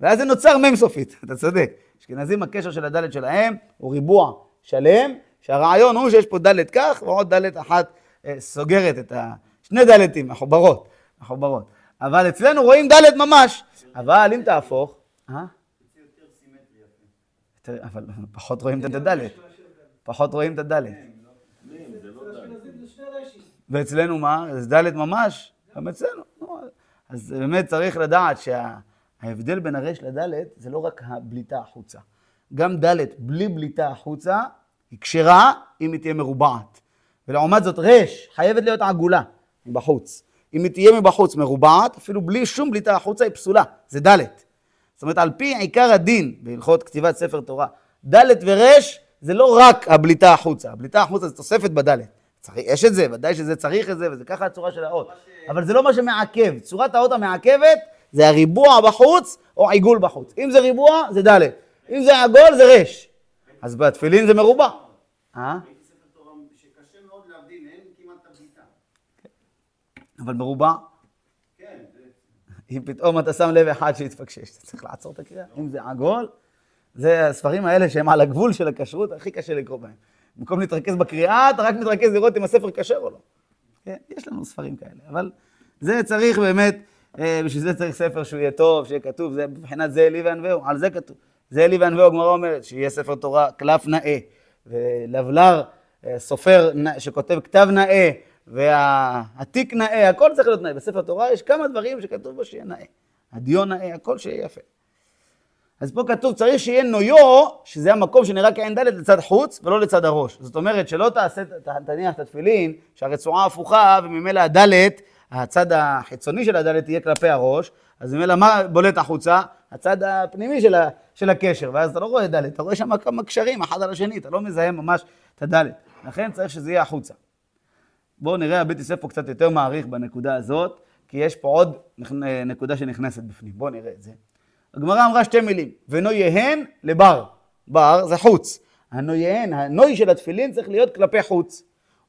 ואז זה נוצר מ' סופית, אתה צודק. אשכנזים הקשר של הד' שלהם הוא ריבוע שלם, שהרעיון הוא שיש פה ד' כך ועוד ד' אחת אה, סוגרת את ה... שני ד'ים, מחוברות, מחוברות. אבל אצלנו רואים ד' ממש, אבל אם תהפוך... אה? אבל פחות רואים את הד', פחות רואים את הד'. ואצלנו מה? זה ד' ממש? גם אצלנו. נו, אז באמת צריך לדעת שההבדל בין הרש לד' זה לא רק הבליטה החוצה. גם ד' בלי בליטה החוצה היא כשרה אם היא תהיה מרובעת. ולעומת זאת רש חייבת להיות עגולה מבחוץ. אם היא תהיה מבחוץ מרובעת, אפילו בלי שום בליטה החוצה היא פסולה, זה ד'. זאת אומרת, על פי עיקר הדין בהלכות כתיבת ספר תורה, ד' ורש זה לא רק הבליטה החוצה, הבליטה החוצה זה תוספת בד'. צריך, יש את זה, ודאי שזה צריך את זה, וזה ככה הצורה של האות. אבל זה לא מה שמעכב. צורת האות המעכבת זה הריבוע בחוץ או עיגול בחוץ. אם זה ריבוע, זה ד'. אם זה עגול, זה רש. אז בתפילין זה מרובע. אה? אבל מרובע, כן. אם פתאום אתה שם לב אחד שהתפקשש, אתה צריך לעצור את הקריאה. אם זה עגול, זה הספרים האלה שהם על הגבול של הכשרות, הכי קשה לקרוא בהם. במקום להתרכז בקריאה, אתה רק מתרכז לראות אם הספר כשר או לא. כן, יש לנו ספרים כאלה, אבל זה צריך באמת, אה, בשביל זה צריך ספר שהוא יהיה טוב, שיהיה כתוב, זה מבחינת זה אלי וענווהו, על זה כתוב. זה אלי וענווהו, הגמרא אומרת, שיהיה ספר תורה קלף נאה, ולבלר, אה, סופר שכותב כתב נאה, והתיק נאה, הכל צריך להיות נאה. בספר תורה יש כמה דברים שכתוב בו שיהיה נאה. הדיו נאה, הכל שיהיה יפה. אז פה כתוב, צריך שיהיה נויו, שזה המקום שנראה כעין ד' לצד חוץ ולא לצד הראש. זאת אומרת, שלא תעשה, תניח את התפילין, שהרצועה הפוכה, וממילא הד', הצד החיצוני של הד' תהיה כלפי הראש, אז ממילא מה בולט החוצה? הצד הפנימי של, ה, של הקשר, ואז אתה לא רואה ד', אתה רואה שם כמה קשרים אחד על השני, אתה לא מזהה ממש את הד'. לכן צריך שזה יהיה החוצה. בואו נראה, הבית יוסף פה קצת יותר מעריך בנקודה הזאת, כי יש פה עוד נקודה שנכנסת בפנים. בואו נראה את זה. הגמרא אמרה שתי מילים, ונויהן לבר. בר זה חוץ. הנויהן, הנוי של התפילין צריך להיות כלפי חוץ.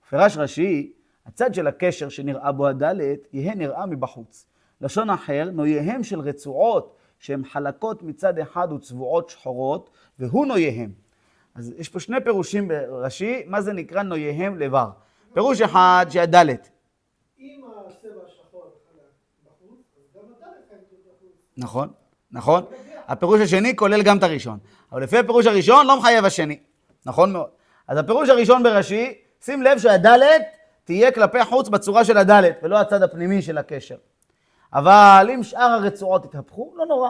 פירש רש"י, הצד של הקשר שנראה בו הדלת, יהא נראה מבחוץ. לשון אחר, נוייהם של רצועות שהן חלקות מצד אחד וצבועות שחורות, והוא נוייהם. אז יש פה שני פירושים ברש"י, מה זה נקרא נוייהם לבר. פירוש אחד שהדלת, אם הצבע השחור חלק בחוץ, אז גם הדלת להיות בחוץ. נכון? נכון? הפירוש השני כולל גם את הראשון. אבל לפי הפירוש הראשון לא מחייב השני. נכון מאוד. אז הפירוש הראשון ברש"י, שים לב שהדלת תהיה כלפי חוץ בצורה של הדלת, ולא הצד הפנימי של הקשר. אבל אם שאר הרצועות יתהפכו, לא נורא.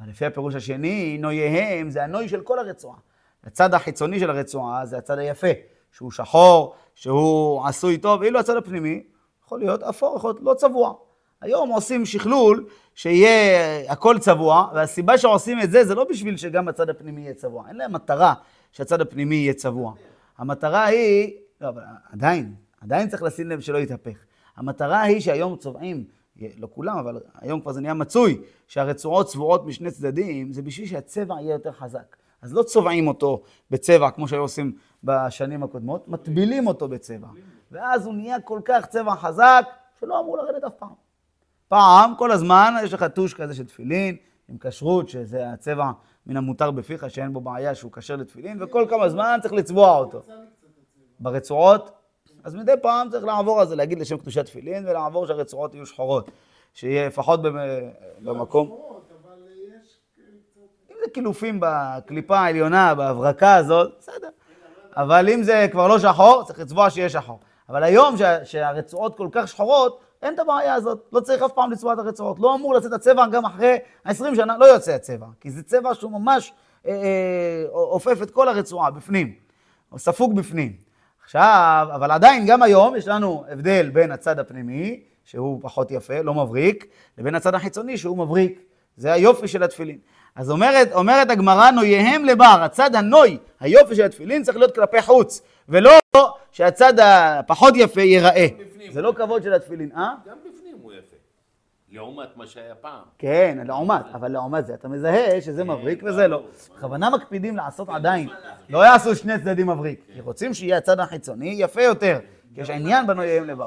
אבל לפי הפירוש השני, נויהם זה הנוי של כל הרצועה. הצד החיצוני של הרצועה זה הצד היפה, שהוא שחור, שהוא עשוי טוב, ואילו הצד הפנימי יכול להיות אפור, יכול להיות לא צבוע. היום עושים שכלול שיהיה הכל צבוע, והסיבה שעושים את זה, זה לא בשביל שגם הצד הפנימי יהיה צבוע. אין להם מטרה שהצד הפנימי יהיה צבוע. המטרה היא, לא, אבל עדיין, עדיין צריך לשים לב שלא יתהפך. המטרה היא שהיום צובעים, לא כולם, אבל היום כבר זה נהיה מצוי, שהרצועות צבועות משני צדדים, זה בשביל שהצבע יהיה יותר חזק. אז לא צובעים אותו בצבע כמו שהיו עושים בשנים הקודמות, מטבילים אותו בצבע. ואז הוא נהיה כל כך צבע חזק, שלא אמור לרדת אף פעם. פעם, כל הזמן, יש לך טוש כזה של תפילין, עם כשרות, שזה הצבע מן המותר בפיך, שאין בו בעיה שהוא כשר לתפילין, וכל כמה זמן צריך לצבוע אותו. ברצועות, אז מדי פעם צריך לעבור על זה, להגיד לשם קדושת תפילין, ולעבור שהרצועות יהיו שחורות. שיהיה לפחות במ- במקום. קצת... אם זה קילופים בקליפה העליונה, בהברקה הזאת, בסדר. אבל אם זה כבר לא שחור, צריך לצבוע שיהיה שחור. אבל היום שה- שהרצועות כל כך שחורות, אין את הבעיה הזאת. לא צריך אף פעם לצבוע את הרצועות. לא אמור לצאת הצבע גם אחרי 20 שנה, לא יוצא הצבע. כי זה צבע שהוא ממש אה, אה, עופף את כל הרצועה בפנים. או ספוג בפנים. עכשיו, אבל עדיין, גם היום יש לנו הבדל בין הצד הפנימי, שהוא פחות יפה, לא מבריק, לבין הצד החיצוני, שהוא מבריק. זה היופי של התפילין. אז אומרת, אומרת הגמרא, נויהם לבר, הצד הנוי, היופי של התפילין צריך להיות כלפי חוץ, ולא שהצד הפחות יפה ייראה. זה לא כבוד של התפילין, אה? גם בפנים הוא יפה. לעומת מה שהיה פעם. כן, לעומת, אבל לעומת זה, אתה מזהה שזה מבריק וזה לא. בכוונה מקפידים לעשות עדיין, לא יעשו שני צדדים מבריק, כי רוצים שיהיה הצד החיצוני יפה יותר, כי יש עניין בנויהם לבר.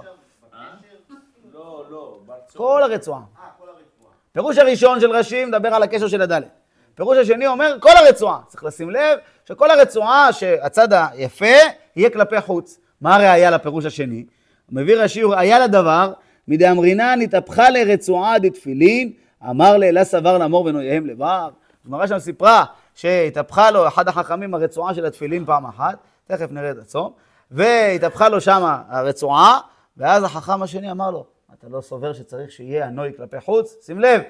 לא, לא, הרצועה. אה, כל הרצועה. פירוש הראשון של רש"י מדבר על הקשר של הדלת. פירוש השני אומר כל הרצועה. צריך לשים לב שכל הרצועה, שהצד היפה יהיה כלפי חוץ. מה הראיה לפירוש השני? מביא רש"י, ראיה לדבר, מדאמרינן התהפכה לרצועה דתפילין, אמר לאלה סבר לאמור ונויהם לבר. הגמרא שם סיפרה שהתהפכה לו אחד החכמים הרצועה של התפילין פעם אחת, תכף נראה את הצום, והתהפכה לו שם הרצועה, ואז החכם השני אמר לו, אתה לא סובר שצריך שיהיה הנוי כלפי חוץ? שים לב.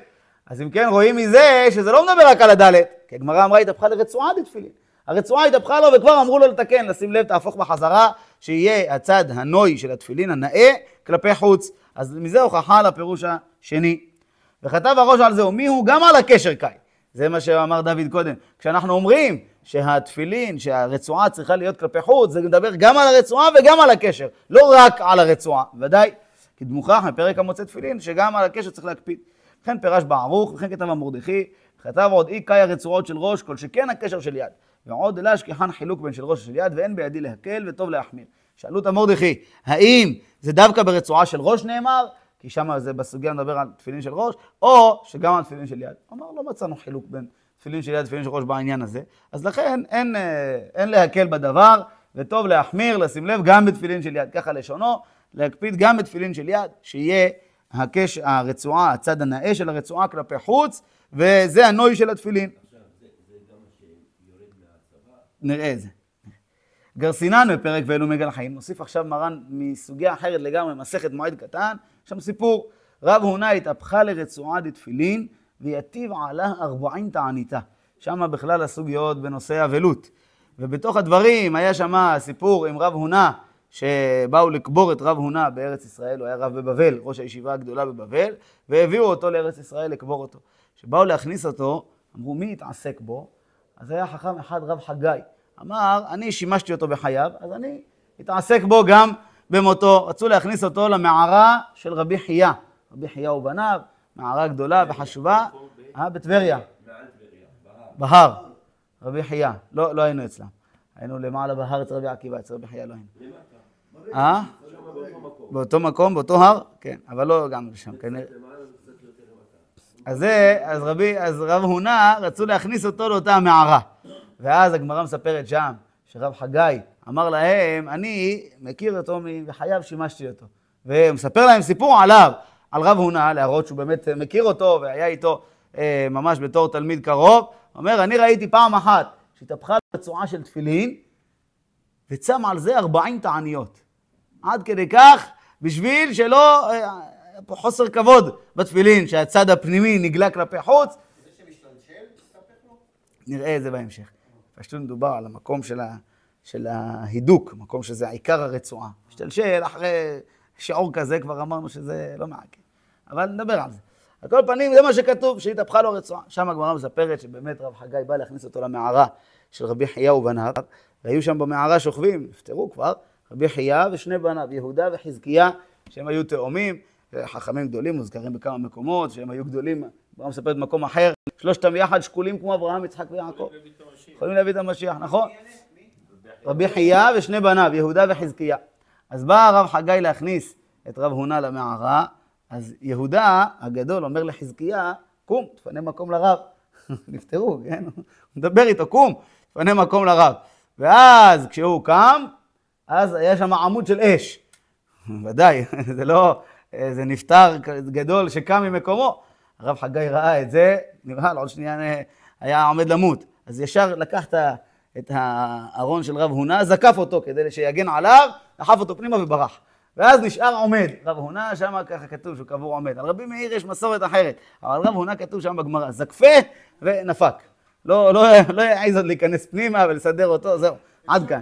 אז אם כן, רואים מזה שזה לא מדבר רק על הדלת, כי הגמרא אמרה התהפכה לרצועה דתפילין. הרצועה התהפכה לו וכבר אמרו לו לתקן, לשים לב, תהפוך בחזרה, שיהיה הצד הנוי של התפילין, הנאה, כלפי חוץ. אז מזה הוכחה לפירוש השני. וכתב הראש על זה, ומי הוא גם על הקשר קאי. זה מה שאמר דוד קודם. כשאנחנו אומרים שהתפילין, שהרצועה צריכה להיות כלפי חוץ, זה מדבר גם על הרצועה וגם על הקשר, לא רק על הרצועה. ודאי, כי דמוכרח מפרק המוצא תפילין, שגם על הקשר צריך להקפיד. וכן פירש בערוך, וכן כתב המרדכי, כתב עוד אי קאי הרצועות של ראש, כל שכן הקשר של יד. ועוד אלא השכחן חילוק בין של ראש ושל יד, ואין בידי להקל וטוב להחמיר. שאלו את המרדכי, האם זה דווקא ברצועה של ראש נאמר, כי שם זה בסוגיה מדבר על תפילין של ראש, או שגם על תפילין של יד. אמר, לא מצאנו חילוק בין תפילין של יד לתפילין של ראש בעניין הזה, אז לכן אין, אה, אין להקל בדבר, וטוב להחמיר, לשים לב, גם בתפילין של יד. ככה לשונו, להקפיד גם בתפילין של יד, שיהיה הקש, הרצועה, הצד הנאה של הרצועה כלפי חוץ, וזה הנוי של התפילין. נראה את זה. גרסינן בפרק ואלו מגל חיים, נוסיף עכשיו מרן מסוגיה אחרת לגמרי, מסכת מועד קטן, שם סיפור, רב הונא התהפכה לרצועה דתפילין, ויתיב עלה ארבעים תעניתה. שם בכלל הסוגיות בנושא אבלות. ובתוך הדברים היה שם סיפור עם רב הונא, שבאו לקבור את רב הונא בארץ ישראל, הוא היה רב בבבל, ראש הישיבה הגדולה בבבל, והביאו אותו לארץ ישראל לקבור אותו. כשבאו להכניס אותו, אמרו מי יתעסק בו? אז היה חכם אחד, רב חגי. אמר, אני שימשתי אותו בחייו, אז אני אתעסק בו גם במותו. רצו להכניס אותו למערה של רבי חייא. רבי חייא ובניו, מערה גדולה וחשובה, אה, בטבריה. בהר. רבי חייא. לא, לא היינו אצלם. היינו למעלה בהר אצל רבי עקיבא, אצל רבי חייא לא היינו. אה? באותו מקום, באותו הר? כן, אבל לא גם שם, כנראה. אז זה, אז רבי, אז רב הונא, רצו להכניס אותו לאותה המערה. ואז הגמרא מספרת שם, שרב חגי אמר להם, אני מכיר אותו מחייו, שימשתי אותו. ומספר להם סיפור עליו, על רב הונא, להראות שהוא באמת מכיר אותו והיה איתו אה, ממש בתור תלמיד קרוב. אומר, אני ראיתי פעם אחת שהתהפכה רצועה של תפילין, וצם על זה 40 תעניות. עד כדי כך, בשביל שלא, אה, פה חוסר כבוד בתפילין, שהצד הפנימי נגלה כלפי חוץ. זה שמשתלשל. נראה את זה בהמשך. פשוט מדובר על המקום של, ה, של ההידוק, מקום שזה עיקר הרצועה. משתלשל אחרי שיעור כזה, כבר אמרנו שזה לא מעקר. אבל נדבר על זה. על כל פנים, זה מה שכתוב, שהתהפכה לו הרצועה. שם הגמרא מספרת שבאמת רב חגי בא להכניס אותו למערה של רבי חייא ובניו, והיו שם במערה שוכבים, נפטרו כבר, רבי חייא ושני בניו, יהודה וחזקיה, שהם היו תאומים, חכמים גדולים, מוזכרים בכמה מקומות, שהם היו גדולים, הגמרא מספרת במקום אחר, שלושתם יחד שקולים כמו אברהם, יצחק ויעקב. יכולים להביא את המשיח, נכון? רבי חייא ושני בניו, יהודה וחזקיה. אז בא הרב חגי להכניס את רב הונא למערה, אז יהודה הגדול אומר לחזקיה, קום, תפנה מקום לרב. נפטרו, כן? הוא מדבר איתו, קום, תפנה מקום לרב. ואז כשהוא קם, אז היה שם עמוד של אש. ודאי, זה לא איזה נפטר גדול שקם ממקומו. הרב חגי ראה את זה, נראה לו עוד שנייה היה עומד למות. אז ישר לקח את הארון של רב הונא, זקף אותו כדי שיגן עליו, דחף אותו פנימה וברח. ואז נשאר עומד. רב הונא, שם ככה כתוב שהוא קבור עומד. על רבי מאיר יש מסורת אחרת, אבל רב הונא כתוב שם בגמרא, זקפה ונפק. לא, לא, לא יעז עוד להיכנס פנימה ולסדר אותו, זהו, עד כאן.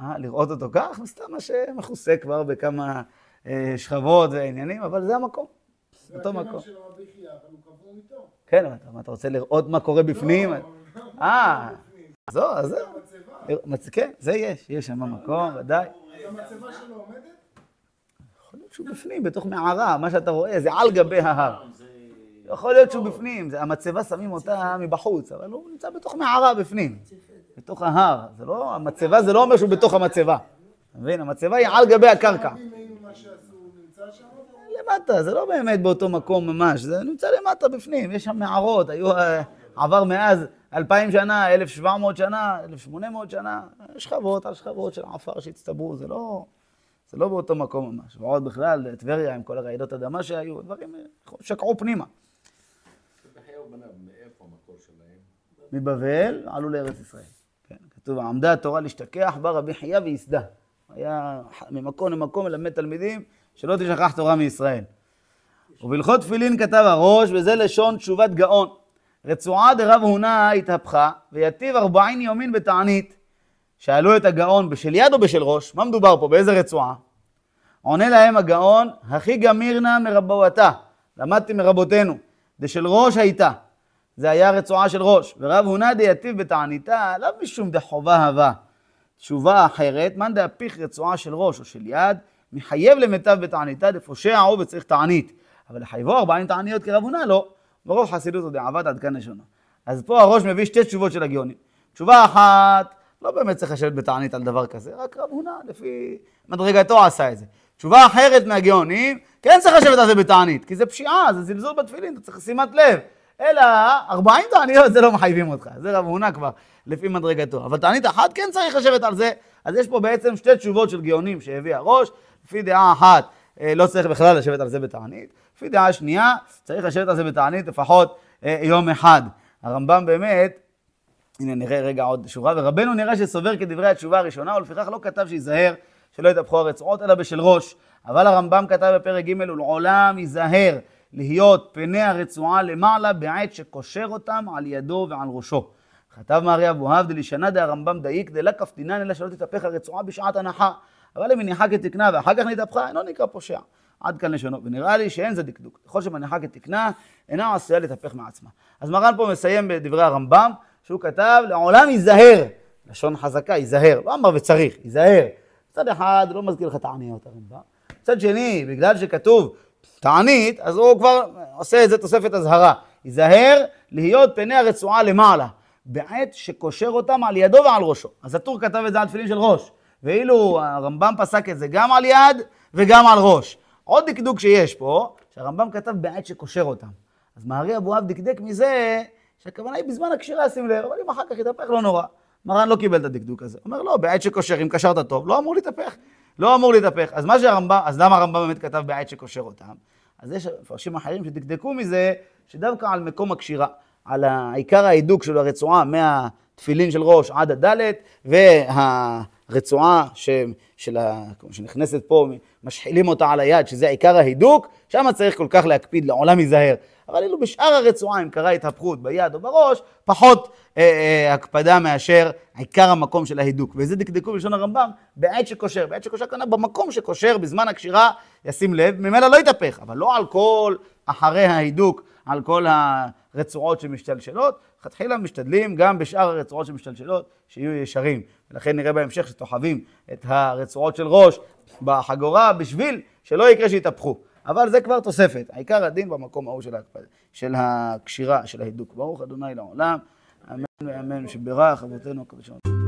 אה, לראות אותו כך? מסתם מה שמכוסה כבר בכמה אה, שכבות ועניינים, אבל זה המקום. זה אותו הקבר מקום. של רבי חייא, אבל הוא קבור איתו. כן, אבל אתה- רוצה לראות מה קורה בפנים? לא, אה. זהו, אז זה זהו. כן, זה יש, יש שם מקום, ודאי. המצבה שלו עומדת? יכול להיות שהוא בפנים, בתוך מערה, מה שאתה רואה, זה על גבי ההר. יכול להיות שהוא בפנים, המצבה שמים אותה מבחוץ, אבל הוא נמצא בתוך מערה בפנים, בתוך ההר. זה לא, המצבה זה לא אומר שהוא בתוך המצבה. אתה מבין? המצבה היא על גבי הקרקע. רבי מאיר מה שעשו, הוא נמצא שם? למטה, זה לא באמת באותו מקום ממש, זה נמצא למטה בפנים, יש שם מערות, היו, אה, עבר מאז אלפיים שנה, אלף שבע מאות שנה, אלף שמונה מאות שנה, שכבות על שכבות של עפר שהצטברו, זה לא, זה לא באותו מקום ממש. ועוד בכלל, טבריה עם כל הרעידות אדמה שהיו, דברים אה, שקעו פנימה. מבבל עלו לארץ ישראל. כן, כתוב, עמדה התורה להשתכח, בא רבי חייא וייסדה. היה ממקום למקום מלמד תלמידים, שלא תשכח תורה מישראל. ובהלכות תפילין כתב הראש, וזה לשון תשובת גאון. רצועה דרב הונא התהפכה, ויתיב ארבעין יומין בתענית. שאלו את הגאון, בשל יד או בשל ראש? מה מדובר פה? באיזה רצועה? עונה להם הגאון, הכי גמירנה מרבותה. למדתי מרבותינו. דשל ראש הייתה. זה היה רצועה של ראש. ורב הונא דייתיב בתעניתה, לאו משום דחובה הווה. תשובה אחרת, מאן דהפיך רצועה של ראש או של יד, מחייב למיטב בתעניתה דפושע הוא וצריך תענית. אבל לחייבו ארבעים תעניות כרב הונא לא. ברוב חסידות עוד דעבד עד כאן לשונו. אז פה הראש מביא שתי תשובות של הגאונים. תשובה אחת, לא באמת צריך לשבת בתענית על דבר כזה, רק רב הונא לפי מדרגתו עשה את זה. תשובה אחרת מהגאונים, כן צריך לשבת על זה בתענית, כי זה פשיעה, זה זלזול בתפילין, אתה צריך שימת לב. אלא 40 תעניות זה לא מחייבים אותך, זה רב הונא כבר לפי מדרגתו. אבל תענית אחת כן צריך לשבת על זה, אז יש פה בעצם שתי תשובות של גאונים שהביא הראש, לפי דעה אחת אה, לא צריך בכלל לשבת על זה בתענית, לפי דעה שנייה צריך לשבת על זה בתענית לפחות אה, יום אחד. הרמב"ם באמת, הנה נראה רגע עוד שורה, ורבנו נראה שסובר כדברי התשובה הראשונה, ולפיכך לא כתב שייזהר שלא יתהפכו הרצועות, אלא בשל ראש. אבל הרמב"ם כתב בפרק ג' ולעולם ייזהר להיות פני הרצועה למעלה בעת שקושר אותם על ידו ועל ראשו. כתב מארי אבוהב דלישנא דהרמב"ם דאיק דלה כפתינן אלא שלא תתהפך הרצועה בשעת הנחה. אבל אם מניחה כתקנה ואחר כך נתהפכה, אינו נקרא פושע. עד כאן לשונו. ונראה לי שאין זה דקדוק. ככל שמניחה כתקנה, אינה עשויה להתהפך מעצמה. אז מרן פה מסיים בדברי הרמב"ם, שהוא כתב, לעולם ייזהר. לשון חזקה, ייזהר. לא אמר וצריך, ייזהר. מצד אחד, לא מזכיר לך תעניות הרמב"ם. מצד שני, בגלל שכתוב תענית, אז הוא כבר עושה איזה תוספת אזהרה. ייזהר להיות פני הרצועה למעלה, בעת שקושר אותם על ידו ועל ראשו. אז הטור כתב את זה על תפילין של ראש, ואילו הרמב"ם פסק את זה גם על יד וגם על ראש. עוד דקדוק שיש פה, שהרמב"ם כתב בעת שקושר אותם. אז מארי אבוהב דקדק מזה, שהכוונה היא בזמן הקשירה, שים לב, אבל אם אחר כך יתהפך לא נורא. מרן לא קיבל את הדקדוק הזה. אומר לא, בעת שקושר, אם קשרת טוב, לא אמור להתהפך. לא אמור להתהפך. אז מה שהרמב"ם, אז למה הרמב"ם באמת כתב בעת שקושר אותם? אז יש מפרשים אחרים שדקדקו מזה, שדווקא על מקום הקשירה, על העיקר ההידוק של הרצועה מהתפילין של ראש עד הדלת, הרצועה ש, של ה, שנכנסת פה, משחילים אותה על היד, שזה עיקר ההידוק, שם צריך כל כך להקפיד, לעולם ייזהר. אבל אילו בשאר הרצועה, אם קרה התהפכות ביד או בראש, פחות אה, אה, הקפדה מאשר עיקר המקום של ההידוק. וזה דקדקו בלשון הרמב"ם, בעת שקושר. בעת שקושר כנראה במקום שקושר, בזמן הקשירה, ישים לב, ממילא לא יתהפך, אבל לא על כל אחרי ההידוק, על כל הרצועות שמשתלשלות. לכתחילה משתדלים גם בשאר הרצועות שמשתלשלות, שיהיו ישרים. ולכן נראה בהמשך שתוחבים את הרצועות של ראש בחגורה בשביל שלא יקרה שיתהפכו. אבל זה כבר תוספת, העיקר הדין במקום ההוא של ההקפדה, של הקשירה, של ההידוק. ברוך אדוני לעולם, אמן ואמן, שברך אבותינו הקדושים.